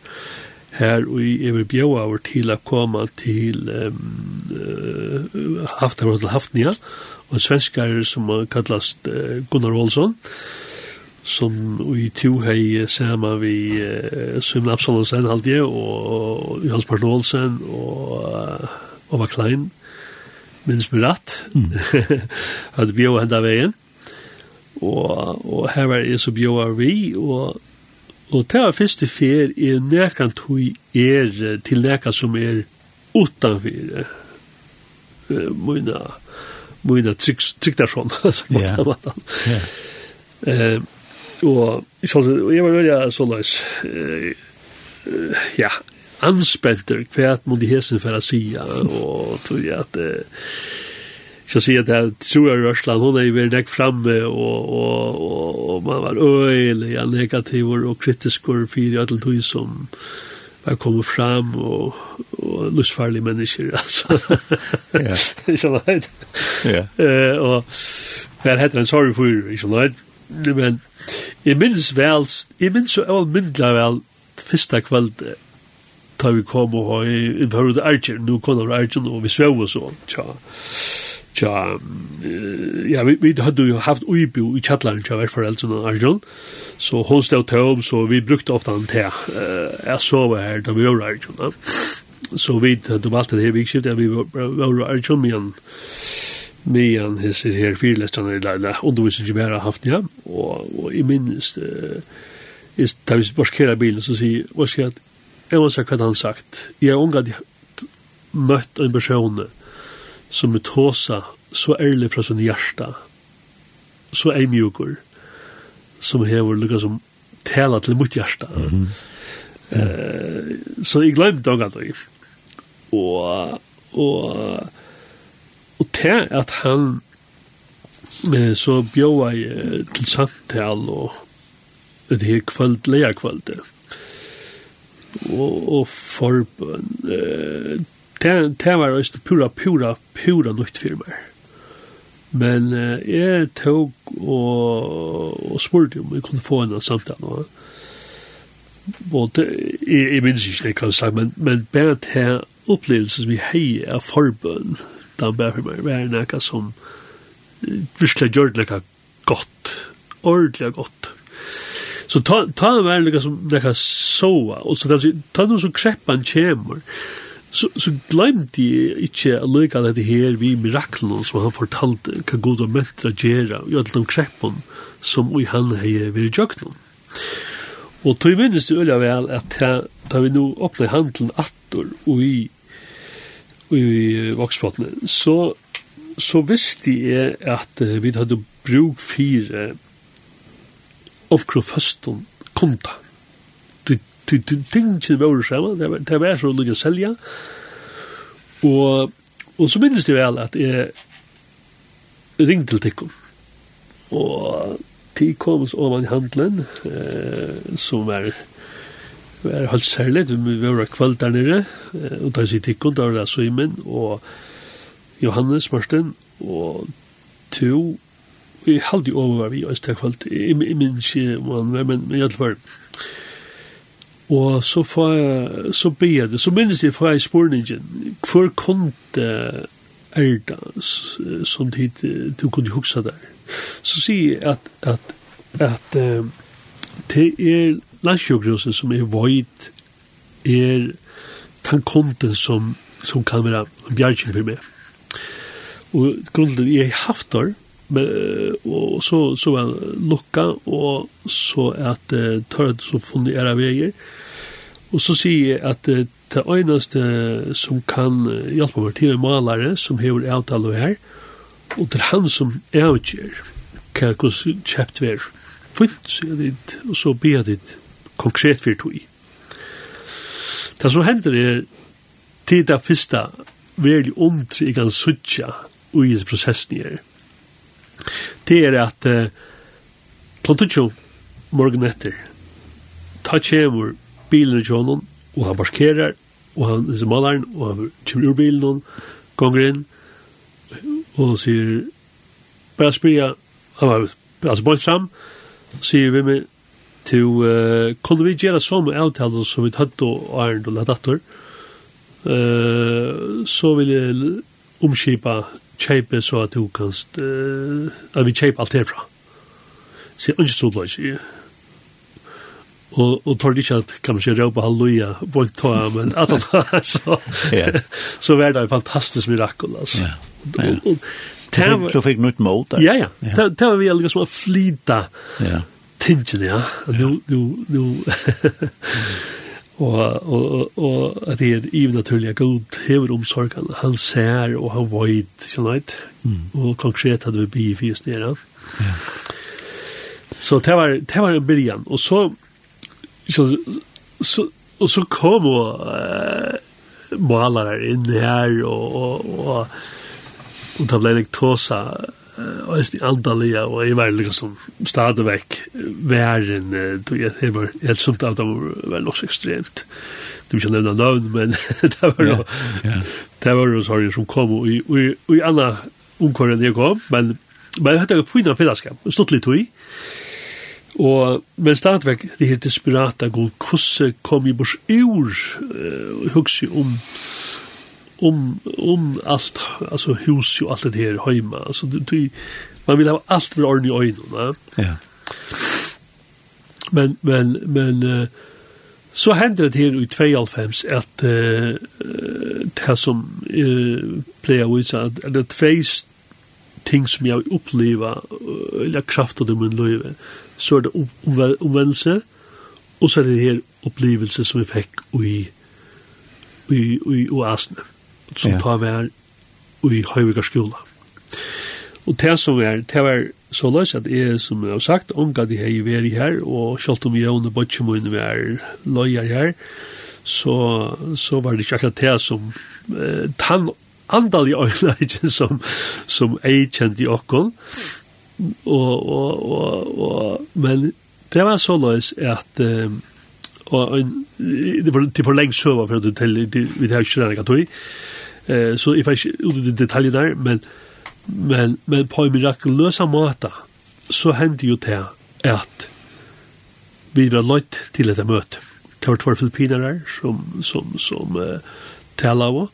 her ui ever bjauaver til å komme til um, uh, Haftar til Haftnia og en svenskare som kallast uh, Gunnar Olsson som i to hei sama vi uh, Sømne Absalonsen halde og Johans Martin Olsen og uh, Ova Klein minns på rett mm. at vi var henda veien og, og her var jeg så bjør vi og Og det var første fer er nekant hui er til nekant som er utanfyr uh, mine mine trygg, tryggdarsson.
Ja. Ja.
Og så jeg var veldig så løs, ja, anspenter kvært mot de hesen for å si, og tror jeg at, så sier jeg at jeg Røsland, hun er jo veldig framme, og, og, og, og man var øyelig, ja, negativ og kritisk kritisker fyrir alle tog som var kommet fram, og, og lustfarlige mennesker, altså.
Ja.
Ikke sant?
Ja.
Og hva heter en sorry for, ikke sant? men jeg minns vel, jeg minns så all myndla vel fyrsta kvöld da vi kom og i høyre til Archer, nå kom det Archer, og vi svev og så, tja, tja, ja, vi, vi hadde jo haft uibu i kjallaren tja verforeldrene av Archer, så hon stod tøm, så vi brukte ofta han til, jeg sov her da vi var Archer, så vi hadde valgt det her vikskiftet, vi var Archer, men medan hesser her fyrlästarna i Leila undervisning som jag har haft ja Og, og i minst uh, ist, da vi borskera bilen så sier hva skal jeg, jeg må vet hva han sagt Jeg har unga møtt en person som er tåsa så ærlig fra sin hjärsta, så är mjukor som hever lukka som tala til mitt hjärsta. mm -hmm. eh, så jag glömde omgad och og, Og til at han eh, så bjóa eh, til samtal og det her kvöld, leia kvölde. Og, og forbøn. Eh, det, det var også pura, pura, pura nytt for meg. Men eh, jeg tog og, og spurte om jeg kunne få en samtale. Og, og det, jeg, jeg minns ikke det jeg kan si, men, men bare til opplevelsen som vi heier av forbøn, han bare for meg være noe som virkelig gjør det noe godt, ordentlig godt. Så ta, ta det være noe som noe soa, og så ta noe som kreppan kjemur, så, så glemte jeg ikke allika det her vi miraklen som han fortalte hva god og mentra gjera i alle de kreppene som vi han hei vi i. Og tog minnes det øyla vel at ta, ta vi nå åpne handelen attor og i i Voksfotlen, så, så visste jeg at vi hadde brug fire omkring førsten konta. Tingene var sammen, det var så lukket selja, og, og så minnes det vel at jeg ringte til Tikkum. og de kom så om i handelen, eh, som er var helt særlig, vi var kveld der nere, og da sier tikkun, da var det Søymen, og Johannes Marsten, og to, og jeg halde jo over vi oss til kveld, jeg minns ikke om han var, men i alle fall. og så får jeg, så be jeg det, så minnes jeg får jeg spurningen, hvor kom det er erda som tid du kunne huksa der, så sier jeg at, at, at, at, det er landsjukrosen som er void er den konten som, som kan være en bjergjeng for meg. Og grunnen til jeg har haft der, men, og så, så var det lukka, og så at uh, tørret så funnet era veier, og så sier jeg at uh, det eneste som kan hjelpe meg til en malare som hever avtale her, og det er han som avgjør hva kjøpt vi er. Fint, sier jeg dit, og så ber jeg dit konkret fyrir tog. Det som hender er til det første veldig omtryk han suttja i hans prosessen her. Det er at uh, Plantuccio morgen etter ta kjemur bilen i kjånen og han parkerar og han er malaren og han kommer ur bilen og gonger inn og han sier bare spyrja han var altså bort fram sier vi med to uh, kunne vi gjøre som avtal som vi hade och Arnd och Ladator uh, så vil jeg omskipa kjeipe så at du kan uh, at vi kjeipe alt herfra så jag inte så løs. og og tar det ikke at kan man ikke råpe halleluja på en ta men at at så så var det en fantastisk mirakel altså.
Ja. ja.
Og, og,
Du fikk nytt mål der.
Ja, ja. Det var vi alle som var flita.
Ja
tingen, ja. Nu, nu, nu. og, og, og at det er even ivenaturlig god hever omsorgen. Han ser og han vet, ikke sant?
Mm.
Og konkret hadde vi bi i fyrst nere. Ja. Så det var, det var en byrjan. Og så, så, så, og så kom og uh, malare inn her, og, og, og, og, og da ble det tåsa, Øyst i Antalya, og jeg var liksom stadigvæk væren, det var helt sumt av det var nok så ekstremt. Du kan nevna navn, men det var jo, det var jo sorry som kom, og i anna omkåren jeg kom, men men jeg hadde jo fina fellesskap, stått litt i, Og, men stadigvæk, det her desperata, god hvordan kom jeg bors ur, uh, hugsi om um, om om allt alltså hus och allt det här hemma alltså du, man vill ha allt för ordning i va
ja.
Men men men så händer det här i 92 att uh, det som uh, plejer ut så att det är två ting som jag upplever eller kraft av min liv. Så är det omvändelse och så er det här opplevelse som vi fick i i i oasene, Mm som
ja.
tar vær i Høyvigar skola. Og det som er, det var så løs at jeg, som jeg har sagt, omgå de hei veri her, og selv om jeg under bøtjemoen var løyer her, så, så var det ikke akkurat det som eh, tann andal i øyne som, som jeg kjente i okken. Og, og, og, og, men det var så løs at eh, og, det var, det var lenge søva for at du teller, vi tar ikke det, Eh så if ikke ut i detaljer der, men men men på en mirakuløsa måte, så hendte jo det at vi var løyt til dette möte. Det var tvær filipiner der som som som uh, tala av.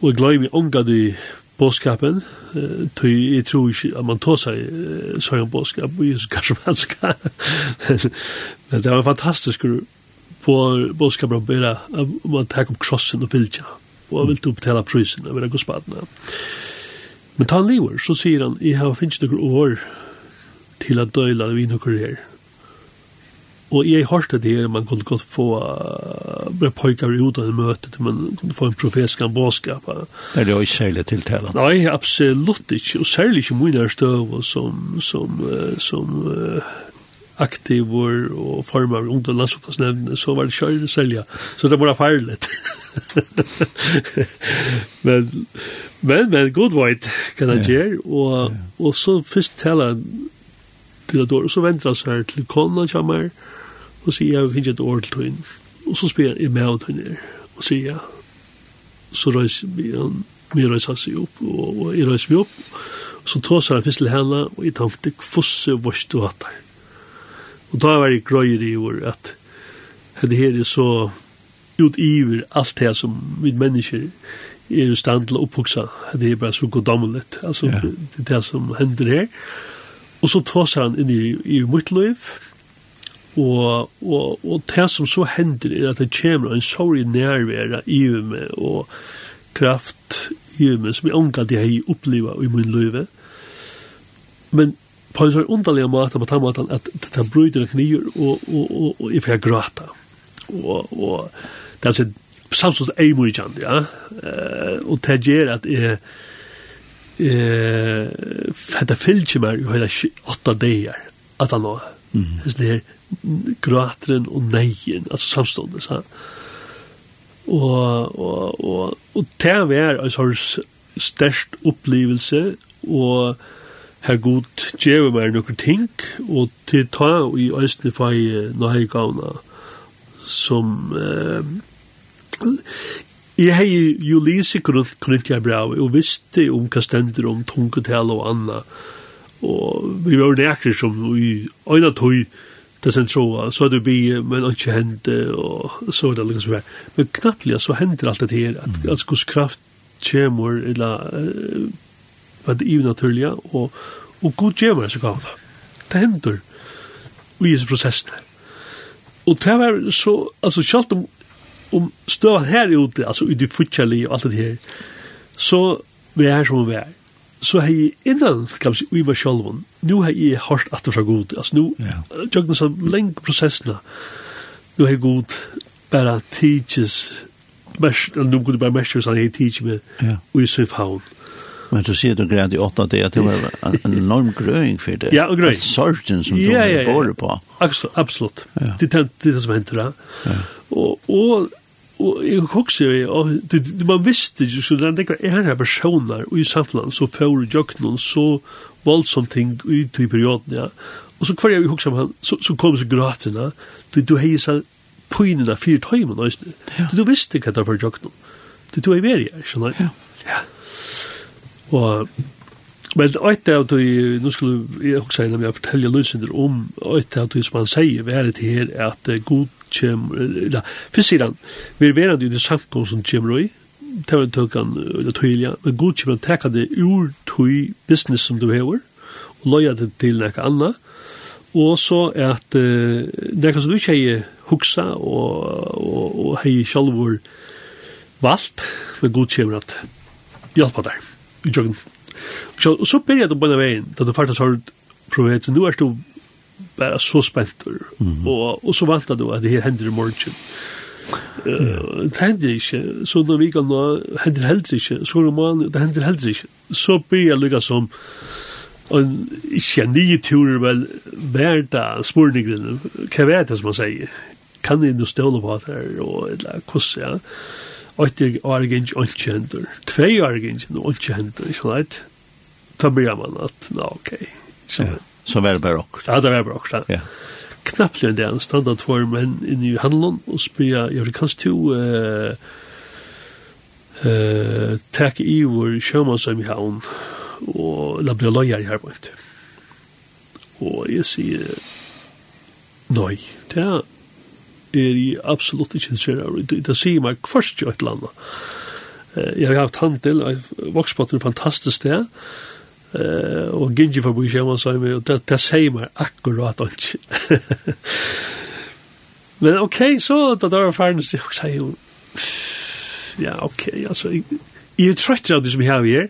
Og jeg gleder meg omgad i bådskapen, uh, tog jeg tror ikke at man tog seg uh, sånn bådskap, og Jesus kanskje man skal. Men det var en fantastisk på bådskapen om bare om man tar opp krossen og vilja og han vil du betala prysen av vera gospadna. Men ta han lever, så sier han, jeg har finnst noen år til at døyla vi noen her. Og jeg har hørt det her, man kunne godt få bare pojkar ut av møtet, man kunne få en profeskan
båskap. Er det jo ikke særlig tiltalet?
Nei, absolutt ikke, og særlig ikke mye nær nærstøv som, som, som, som aktivor og formar ungdom landsukkastnevn, så var det kjøyre selja. Så det var farligt. men, men, men, god veit kan han gjør, og, og så først taler han til et år, og så venter han seg til kona kommer, og sier jeg finner et år til tøyn, og så spør han, jeg med av tøyn og sier ja. så røyser vi han, vi røyser seg opp, og, og jeg røyser meg opp, så tåser han først til henne, og jeg tenkte, fosse vårt du hatt der. Og da var jeg grøyer i år at det her er så utiver alt det som vi mennesker er i stand til å oppvoksa. Det er bare så goddommelig. Altså,
yeah.
det er det som hender her. Og så tåser han inn i, i mitt liv, og, og, og det som så hender er at det kommer en sorg nærvære i meg, og kraft i meg, som jeg omgå det har opplever i min liv. Men på en sånn underlig måte på den måten at den bryter en kniv og, og, og, og jeg får gråta. Og, og det er altså samsons ei mor kjent, ja. og det gjør at jeg eh fatta fylgje meg ju hela åtta dagar at han
då.
Mm. Det är gråtren og neien altså samstående så. og og og og det var en sorts störst upplevelse og her god djeve meg nokre ting, og til ta og i æsne fag nøye gavna som eh, jeg hei jo lise Korintia brev og visste om hva stender om tungetal og anna og vi var nekri som i øyna tøy det sen troa, så er det vi, men ikke hende, og så er det liksom her. Men knapplega så hender alt det her, at, at skos kraft kjemur, eller veldig ivenaturlige, og, og god gjør meg så gav Det hender i disse prosessene. Og det var så, altså selv om, om støvan her ute, altså i det futkjellige og alt det her, så vi er som vi er. Så har jeg innan, kan vi si, ui meg selv, nu har jeg hørt at det fra god, altså nu,
ja.
tjøkken sånn lenge prosessene, nu har jeg god, bare teaches, mest, nu kunne jeg bare mest, sånn jeg tidsjes med,
og
i Søvhavn.
Men du sier du grad i åtta det at det var en enorm grøying for det.
Ja, och gröing.
Sorgen som
ja, du ja,
bor på.
Absolut.
Ja.
Det er det som händer där. Ja. Och och og jeg kokser jo, og det, det, man visste jo, så det tenker, er her personer i samfunnet som får jøkken så voldsomt ting i de perioden, ja. Og så hver jeg kokser han, så, så kom så gratene, du, du heier seg pynene fire tøymen, du, du visste hva det var for jøkken, du, du er veri her, skjønner Ja. ja. Og Men ett av de, nu skulle jag också säga när jag fortäller Lucinder om ett av de som han säger, vi är det här att god kommer, ja, för sidan, vi är verande i det samkom som kommer i, det var en tökan, eller tydliga, men god kommer att täcka det ur tog business som du behöver, og loja det til näka anna, og så er at uh, näka som du ikke hei hugsa og, og, og hei sjalvor valgt men god kommer att hjälpa där i joggen. Så, så börjar du på den vägen, där du faktiskt har provet, så nu är du bara så spänt mm. och, och så väntar du att det här händer i morgon. Uh, mm. det händer ikke, så når vi kan händer heller ikke, så når man, det händer heller ikke, så blir jeg lykka som en, ikke nye turer, men verda spurningen hva vet det som man sier, kan jeg nå ståle på det her, og eller, hvordan, ja, åtte åtter ikke ikke hender. tvei årgeng åltje hendur, ikke hender, ikke sant? Da blir man at, nå, ok. Så,
ja, så var det bare okkur.
Ja, det var bare okkur,
ja.
Knappt enn det, han standard for menn inne i handelen, og spyrir, jeg vil kanskje to, uh, uh, tak i vår sjømannsøm i havn, og la bli løyer i her herbeid. Og jeg sier, nei, det er er i absolutt ikke interessert i. Det sier meg først jo et eller land. Jeg har haft handel, vokspotten er fantastisk det, og Gingi forbi kjemmer sa meg, og det, det sier meg akkurat ikke. Men ok, så da det var ferdig, så jeg sier jo, ja, ok, altså, jeg, jeg er trøtt av det som jeg har her,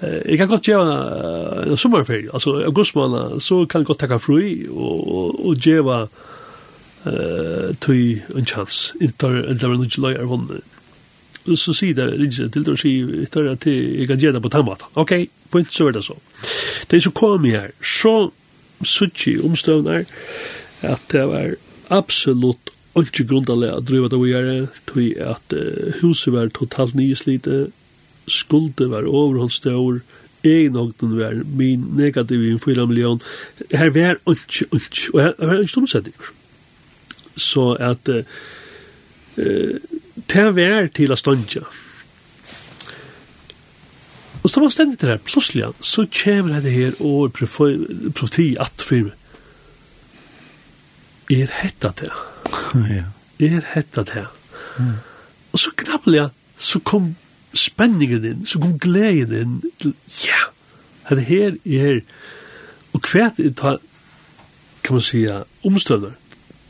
Jeg kan godt gjøre en sommerferie, altså augustmåned, så kan jeg godt takke fri og, og, og gjøre tui en chans intar eller nu lei er hon så si det ikke til å si etter at jeg kan gjøre det på tannmata. Ok, fint, så er det så. Det som kom her, så suttje omstøvner at det var absolutt ikke grunnlig å drive det å gjøre, tog at huset var totalt nyslite, skulde var overhåndsstår, egenhånden var min negativ i 4 million. Her var ikke, ikke, og her var ikke omsetninger så at eh, det var til å ståndja. Og så var stendt det her, plutselig, så kommer det her og profeti at for meg. Er hetta det?
Ja.
Er hetta det? Mm. Og så knappelig, så kom spenningen inn, så kom gleden inn, til, ja, det her er, og hva er ta, kan man säga, omstøvner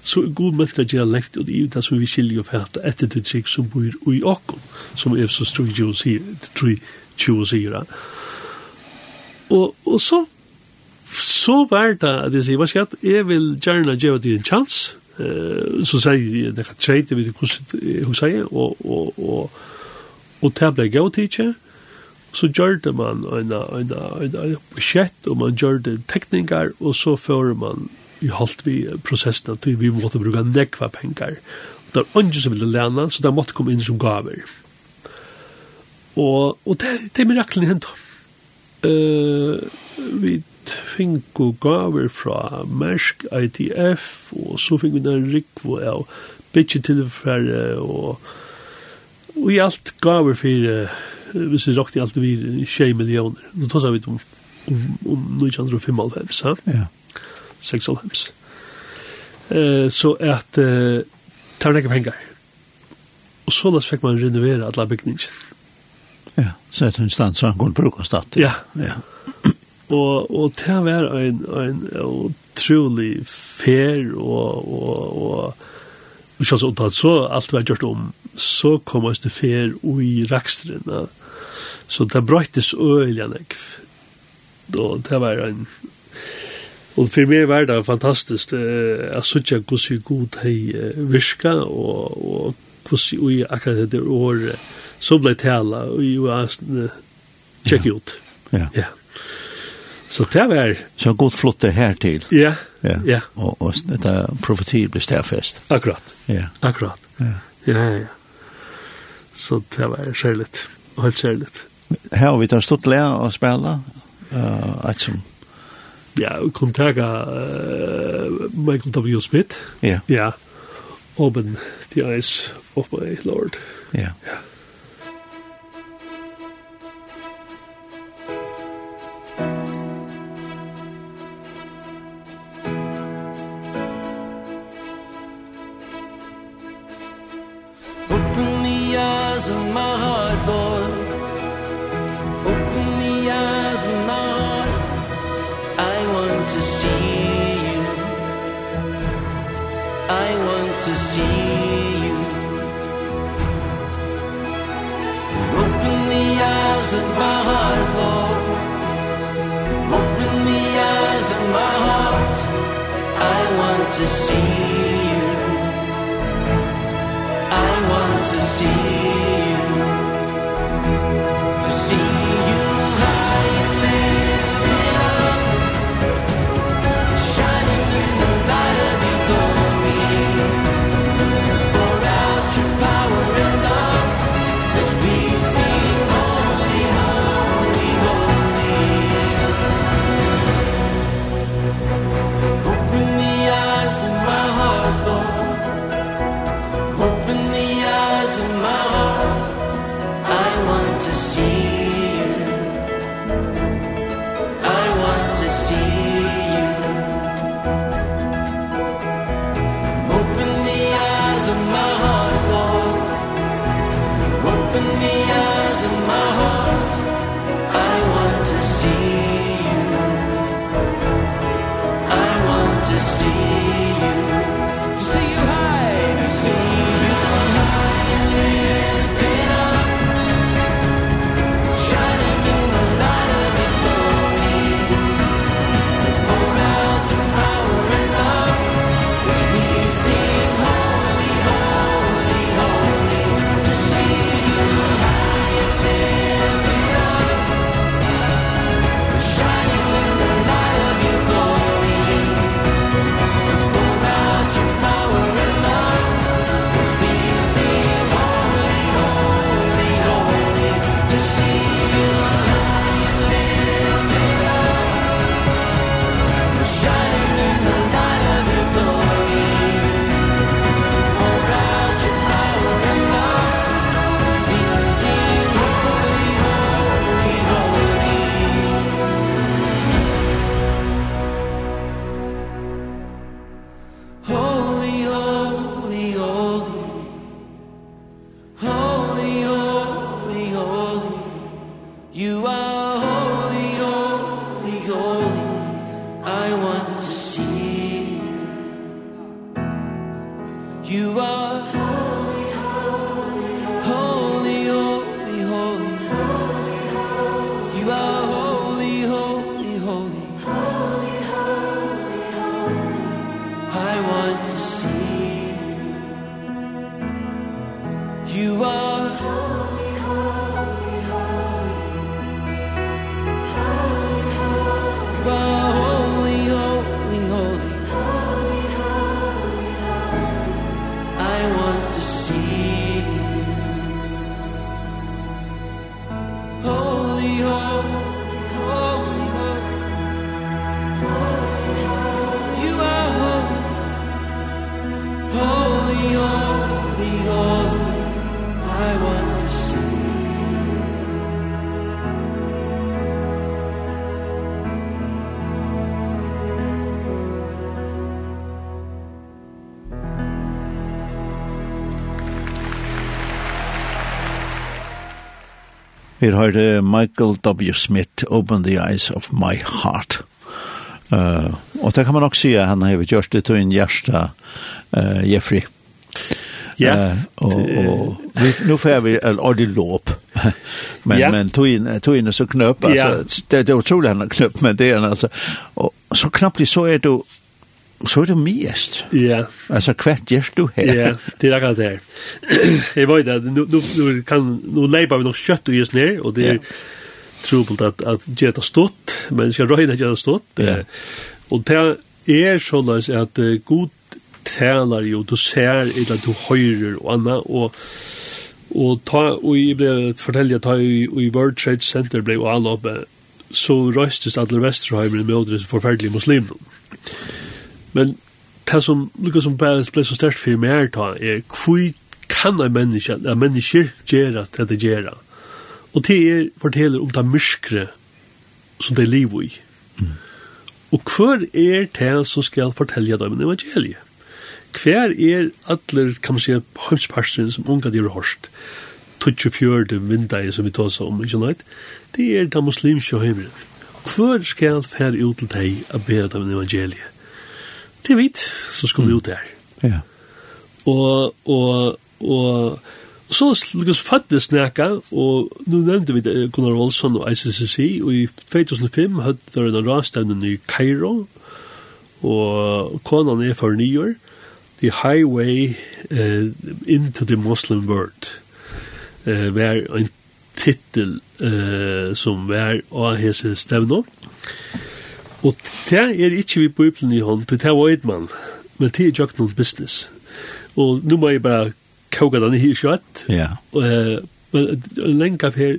så er god møtt at gjøre lengt, og det er det som vi skiljer og fætta etter det trygg som bor i åkken, som er så strøy jo sier, tror jeg, sier. Og, og så, så var det at jeg sier, hva skal jeg, jeg vil gjerne gjøre det en chans, eh, så sier jeg, det kan treit, jeg vet ikke hvordan hun sier, og, og, og, og det ble gav tidskje, så gjør det man en budsjett, og man gjør det tekninger, og så fører man i holdt vi prosessen at vi måtte bruke nekva penger. Det var ungen som ville lene, så det måtte komme inn som gaver. Og, og det, det er miraklen hent. Uh, vi finko gaver fra Mersk, ITF, og så fikk vi den rikvo av bitje tilfære, og, og i alt gaver for, hvis vi råkte i alt, vi 20 millioner. Nå tar vi om, om, om 1995, ja.
Ja
96. Eh, så att eh, det var ikke penger. Så då fick man renovera alla byggningen.
Ja, så er det en stand som kunne bruke stedet.
Ja.
ja.
Och och det var en, en otrolig fair och och och och så så att så allt var gjort om, så kom oss det fair og i rakstrene. Så det brøytes øyelig Då det var en Og for meg var det fantastisk eh, at sutja hvordan god hei virka og, og hvordan vi akkurat etter år så ble tala og vi var tjekk ut.
Ja.
ja. Så det var...
Så god flott det her til.
Ja,
ja.
ja.
Og, og dette profetiet ble stedfest.
Akkurat.
Ja.
Akkurat.
Ja.
ja, ja, ja. Så det var kjærligt. Helt kjærligt.
Her har vi tatt stort lær å spille. Uh, et som
ja, kom taga uh, Michael W. Smith.
Ja.
Yeah.
Ja.
Oben, die eyes of my lord. Ja. Yeah. Ja.
Her har det Michael W. Smith, Open the Eyes of My Heart. Uh, og det kan man også si at han har gjort det til en hjerte, uh, Jeffrey.
Ja.
Yeah. Uh, og, og vi, nu får vi en ordentlig låp. men,
ja.
men tog in, tog in så knøp. Alltså,
ja.
det, det är otroligt han knöpp, men det är han alltså. Og, så knappt så är du så er det mest.
Ja.
Altså, hva gjør du her?
Ja, det er akkurat det her. jeg vet at nu, nu, nu, kan, nu leipa vi nok kjøtt og gjørs ned, og det er
ja.
trobult at, at gjør det stått, men jeg skal røyne gjør det stått. Yeah. Og det er sånn at uh, god talar jo, du ser eller du høyrer og anna, og og ta og jeg ble fortelja ta i, i World Trade Center ble jo alle oppe, så røystes alle Vesterheimer med ådres forferdelige muslimer. Men det som lukkar som bare ble så sterkt for meg er ta, er hvor kan en menneske, en menneske gjøre det det gjør? Og det er forteller om det myskre som det er liv i. Mm. Og hver er det som skal fortelle dem en evangeliet? Hver er alle, kan man si, hømsparstene som unga de har hørt? 24 vindai som vi tar seg om, ikke nøyt? Det er det muslimske høymere. Hver skal fære ut til deg a bera dem om evangeliet? det er vidt, som vi ut der.
Ja.
Og, og, og, og så lukkes fattes snakka, og nu nevnte vi det, Gunnar Olsson og ICCC, og i 2005 hadde det en rastevnen i Cairo, og konan er for nyår, the highway uh, into the Muslim world, uh, var en titel uh, som var av hese stevnen, og Og det er ikke vi på Bibelen i hånd, det var et mann, men det er jo ikke noen business. Og nå må jeg bare koga den i kjøtt.
Ja.
Yeah. Men lenge av her,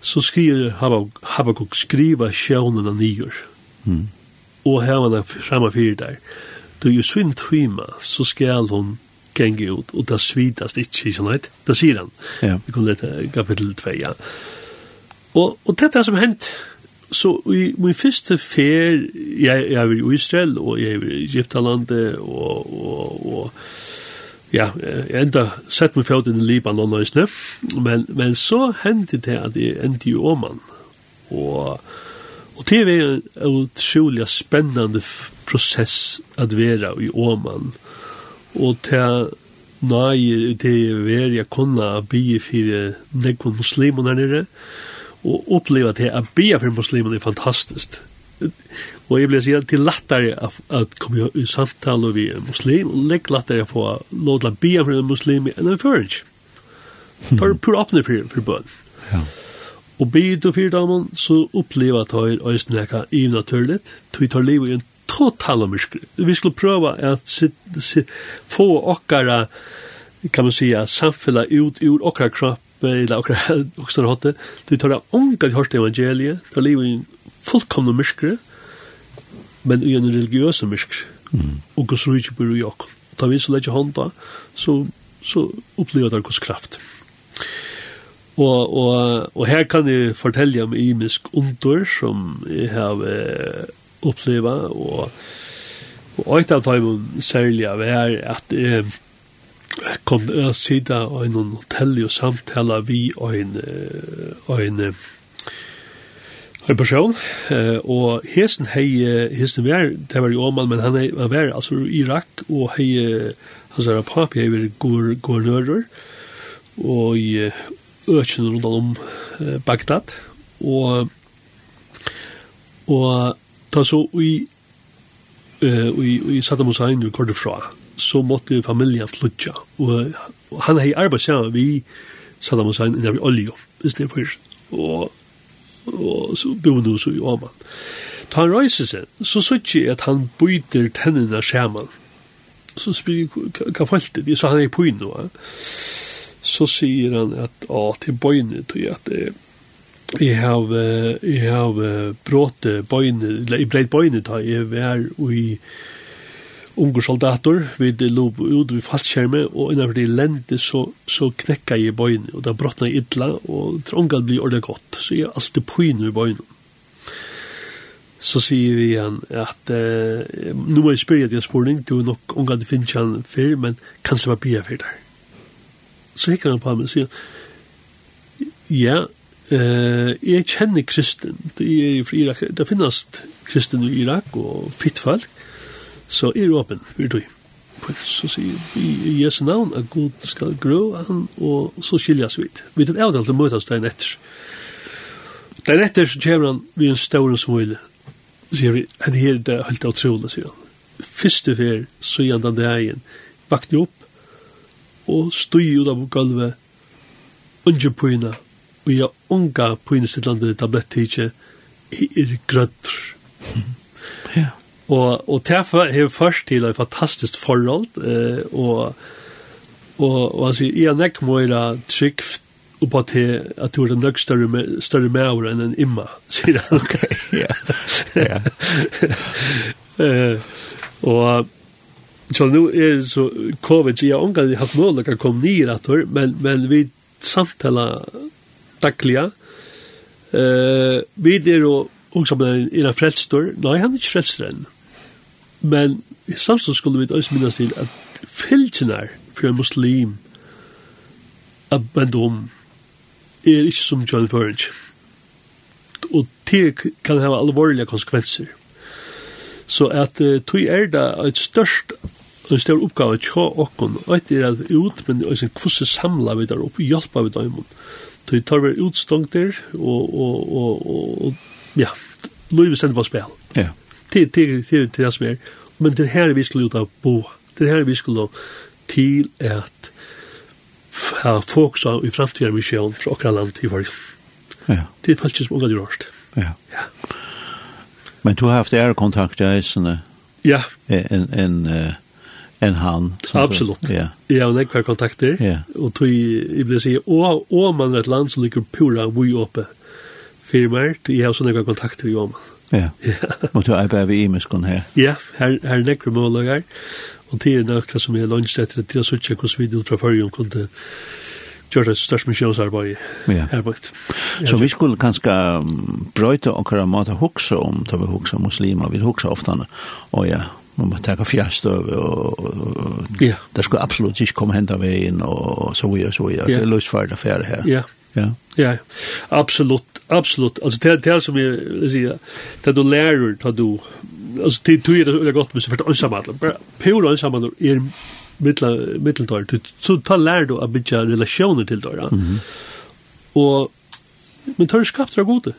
så skriver Habakkuk skriva sjånene nyer.
Mm.
Og her var det fremme fire der. Du er jo synd tryma, så skal hun genge ut, og det svidast ikke, ikke heit. Det sier han.
Ja.
Vi kunne lete kapittel 2, ja. Og, og dette er som hendt, så i min første fer, jeg, jeg er i Israel, og jeg er i Egyptalandet, og, og, og ja, jeg enda sett meg fjord i Libanon og Øsne, men, men så hendte det at jeg endte i Åman, og, og det var en utrolig spennende prosess at være i Åman, og til Nei, det er jeg kunne bygge for nekon muslimer der nere, og oppleva til at bia for muslimen er fantastisk. Og jeg ble sier til lattare at komme i samtale vi en muslim, og legg lattare å få låta bia for en muslim enn en føring. Det er pur åpne for, for bøn.
Ja.
Og bia til fyrdamen, så oppleva tar øyne nekka i naturligt, tog tar liv i en total omyrskri. Vi skulle prøva at sit, sit, få okkara, kan man säga, samfella ut ur okkara kropp eller akkurat også har hatt det. Du tar av unga hørt evangeliet, der lever i fullkomne myskere, men i en religiøse myskere.
Mm.
Og hos rydde bor i Jakob. Ta vi så lett hånda, så, så opplever det hos kraft. Og, og, og her kan jeg fortelle om imisk under som jeg har eh, opplevd, og, og et av dem særlig av er at eh, kom jeg sida av en hotell og samtala vi og en, en, en person, og hesen hei, hesen var, det var jo Åman, men han, hei, han var altså i Irak, og hei, han sa papi hei var guvernører, og i økjen rundt om Bagdad, og og ta så i uh, i i Saddam Hussein og kort fra så måtte familien flytja. Og, og han hei arbeid sammen vi Saddam Hussein innan vi olje, i stedet for og, og så bor nu så i Oman. Ta han røyse seg, så sykje jeg at han byter tennene sammen. Så spyr jeg, hva falt det? Så han er på inn nå. Så sier han at, å, til bøyne, tror jeg at det Jeg har, jeg har brått bøyne, eller jeg breit bøyne da jeg var i unge soldater, vi lov ut vi fallskjerme, og innenfor de lente så, så knekka jeg i bøyene, og da brottna jeg idla, og trångal blir ordentlig godt, så jeg er alltid pøyne i bøyene. Så sier vi han at eh, nu må jeg spørre deg en spørning, du er nok unga det finnes han før, men kanskje bare bia før der. Så hikker han på ham og sier, ja, eh, jeg kjenner kristen, det er i Irak, det finnes kristen i Irak og fitt folk, så er åpen, vil du. Så sier vi i Jesu navn at Gud skal grå han, og så skiljas vi. Vi tar avtalt å møtes der etter. Der etter så kommer han ved en stor smule. Sier vi, at det her det er helt utrolig, sier han. Første fer, så gjør han den dagen. Vakne opp, og stod ut av gulvet, under pøyna, og jeg unga pøyna sitt landet i tablettikje, i er grøtter. Og, og derfor har først til et fantastisk forhold, eh, og, og, og altså, jeg er nekk må jeg og på at du er en nok større, med, større enn en imma, sier han.
Ok, ja.
ja. og så nu er det så covid, jeg har omgang hatt mål å komme nye retter, men, men vi samtala daglige. Uh, vi er jo også med en frelstor. Nei, han er ikke frelstor enn. Men samtidig skulle vi også minnes til at fylgjene for en muslim at bendom er ikke som John Furge. Og det kan ha alvorlige konsekvenser. Så at uh, tog er det et størst en stor oppgave tja okkon, og et er at ut, men også hvordan samla vi der opp, hjelpa vi dem. Tog tar vi utstångter, og, og, og, og, ja, Louis sender på spil.
Ja.
Yeah till till till till som är. Men det här vi skulle ut bo. Det här vi skulle till att ha fokus i framtiden mission för åkra land i folk.
Ja.
Det är faktiskt många det
Ja.
Ja.
Men du har haft er kontakt med såna.
Ja.
En en en han.
Absolut.
Ja.
Ja, och några kontakter.
Ja.
Och tog i vill säga och om man ett land som ligger pura vi uppe. firmer, jeg har såna kontakter i Åman.
Ja. Og du er bare ved Imeskon her?
Ja, her, her nekker målager. Og det er noe som er lønns etter til å søtje hvordan vi ut fra førjen kunne gjøre et størst misjonsarbeid
ja.
her bort.
Så vi skulle kanskje brøyte akkurat måte hukse om, da vi hukse muslimer, vi hukse ofte, og ja, man må ta fjärstøv og, og,
ja.
det skulle absolutt ikke komme hente veien og så videre, så videre.
Ja.
Det er løsfarlig affære her.
Ja,
Ja.
Ja. Absolut, absolut. Alltså det det som jag vill säga, det du lär dig att du alltså det du är det gott med för ensam att bara pura ensam att är mittla Du- så ta lär du att bygga relationer till dig. Mhm. Och men tar skapt det gode.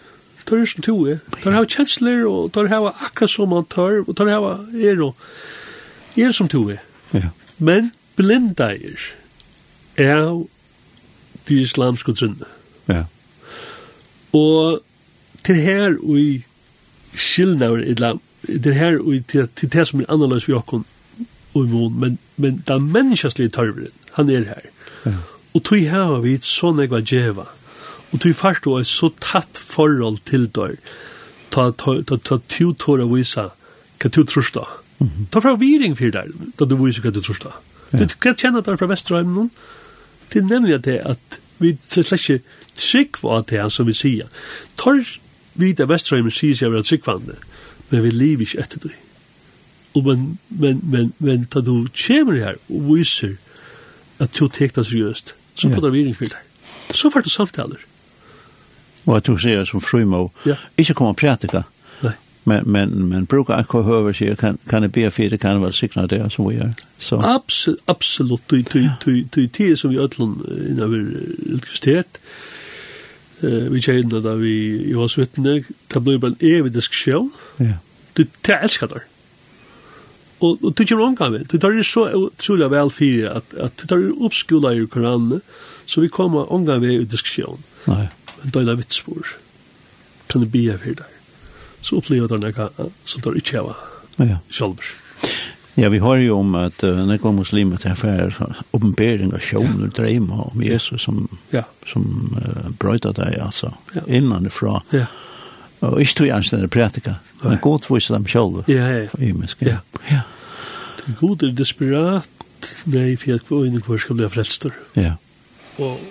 Tar som to är. Tar ha chancellor och tar ha akkurat som man tar och tar ha är då är som to är.
Ja.
Men blinda är. Är de islamske trunne.
Ja.
Og til her og i skillnaver islam, til her og i til, til det som er annerledes vi okkon og i mån, men, men det er menneskeslige tørveren, han er her.
Ja.
Og tog her vi et sånn jeg djeva, og tog fart og et så tatt forhold til dør, ta, ta, ta, ta, ta, ta, visa hva tu tror da. Ta fra viring for der, da du viser hva du tror da. Du kan kjenne der fra Vesterheimen, Det er nemlig det at vi slett ikke trygg var det som vi sier. Tar vi det vestrøymen sier seg å være tryggvande, men vi lever ikke etter det. Og men, men, men, men da du kommer her og viser at du tekta seriøst, så får du virkningsbilder. Så får du samtaler.
Og at du sier som frumå,
ja.
ikke kom og prætika, men, men, men brukar akkur høver sig, kan, kan det be for det, kan det være sikna det som vi gjør. Så.
Absolut, absolut. du du det som vi öllon ødlån vi elektricitet eh vi kjenner da vi i oss vittne, det blir bare en evig diskusjon.
Ja.
Du, det elsker det. Og, og du kommer omgang med. Du tar det så utrolig vel fire, at, at du tar oppskola i koranene, så vi kommer omgang med i diskusjon.
Nei.
Men da er det vitspor. Kan du be for der? så opplever det noe som det ikke var
ja.
selv.
Ja, vi har jo om at uh, nekva muslimer til affærer oppenbering av sjåner, ja. dreimer om Jesus som,
ja.
som uh, brøyta deg, altså,
ja.
innanifra.
Ja.
Og ikke tog jeg anstendig prætika, men god viser dem selv.
Ja, ja, ja. ja.
ja.
Det er god er desperat, nei, for jeg var inne skal bli frelster.
Ja.
Og,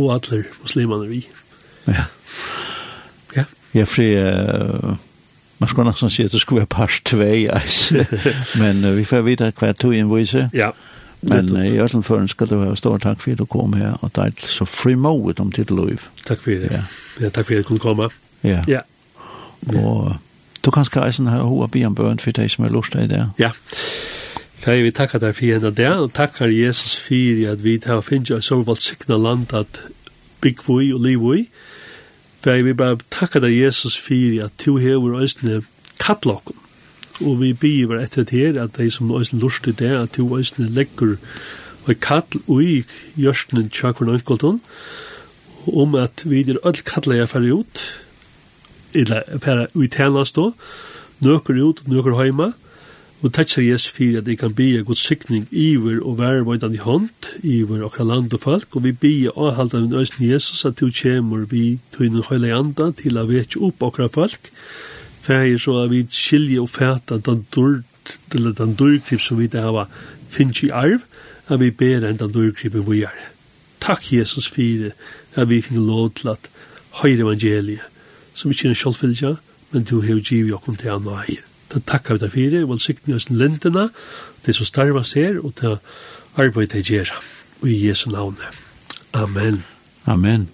og alle muslimene vi.
Ja. Jag fri uh, man ska nästan si at det skulle være pars 2 yes. men uh, vi får veta kvart tog en vise.
Ja.
Men uh, i Jørgen Føren skal du ha stor takk for at du kom her, og det er så frimovet om ditt liv.
Takk for det.
Ja,
ja takk for at du kunne komme.
Ja.
ja.
Og du kan skal eisen her hoa en bøn for deg som er lust i det.
Ja. Ja, vi takkar deg for henne det, og takkar Jesus for at vi har finnet så valgt sikna land at bygg vi og liv vi, Brei, vi bare takkar deg Jesus for at du hever øysene kattlokken. Og vi biver etter det her at de som øysene lurste det, at du øysene legger og kall ui gjørsten tjakkvern øyskolton, om at vi er øll kalla jeg færre ut, eller færre ut tjenast då, Nøkur ut, nøkur heima, og Og takk sier Jesus at jeg kan bia god sikning iver og være vøydan i hånd, iver okra land og folk, og vi bia avhalda min øysen Jesus at du kjemur vi tøynen høyla anda til a vekje opp okra folk, fyrir så at vi skilje og fæta den dyrd, eller den dyrgrip som vi det hava finnst i arv, at vi ber enn den dyrgripen vi er. Takk Jesus fyrir at vi finner lov til at høyre evangeliet, som ikke er en sjálfvilja, men du hever givet okkur til anna eier det takkar vi derfor, og han sikten oss lindene, det som starvas her, og det arbeid det gjør, og i Jesu navn. Amen.
Amen.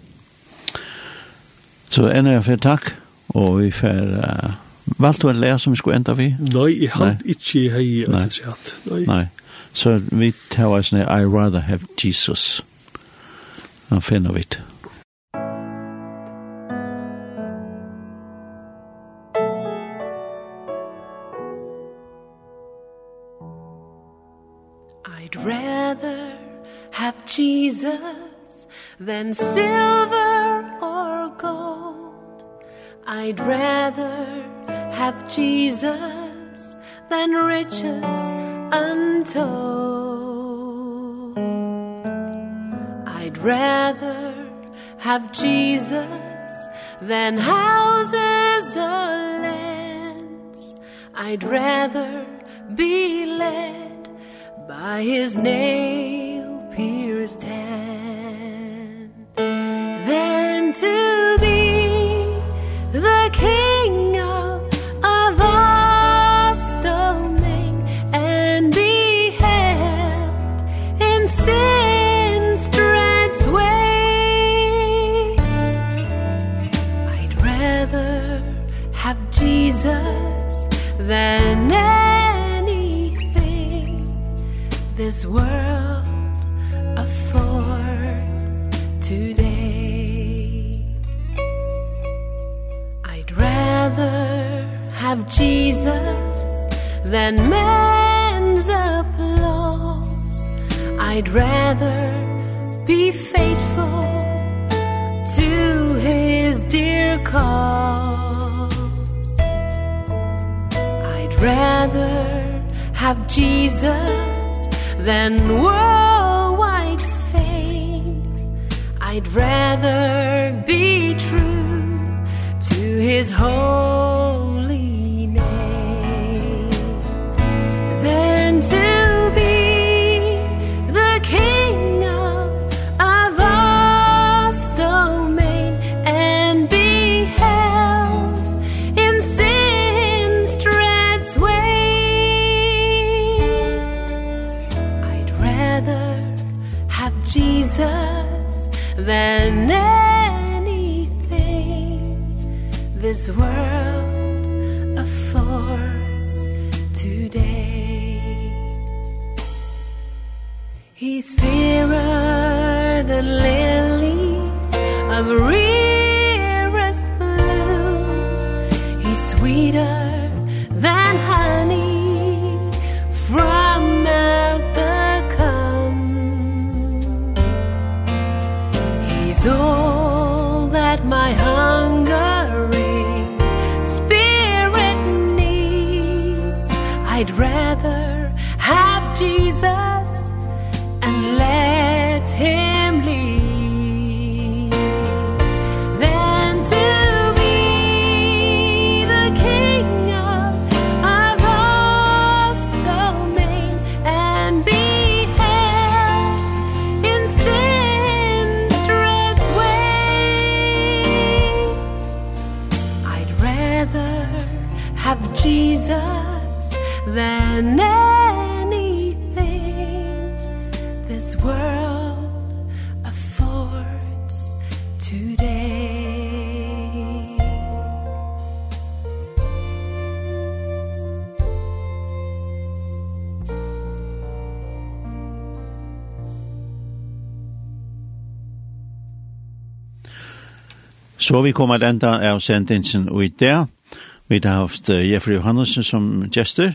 Så enda jeg fyrir takk, og vi fyrir, Uh, valgt du en lær som vi skulle enda vi?
Nei, jeg
har
ikke hei at jeg hatt. Nei.
Nei. Så vi tar oss ned, I rather have Jesus. Han finner vi det.
Jesus than silver or gold. I'd rather have Jesus than riches untold. I'd rather have Jesus than houses or lands. I'd rather be led by his name purest hand than to be the king of a vast domain and be held in sin's dread's way. I'd rather have Jesus than anything this world of Jesus than man's applause. I'd rather be faithful to his dear cause. I'd rather have Jesus than worldwide fame. I'd rather be true to his home than anything. This world affords today. He's fairer than lilies of real
Så vi kommer enda av sendingen og i det. Vi har haft Jeffrey Johannesson som gjester,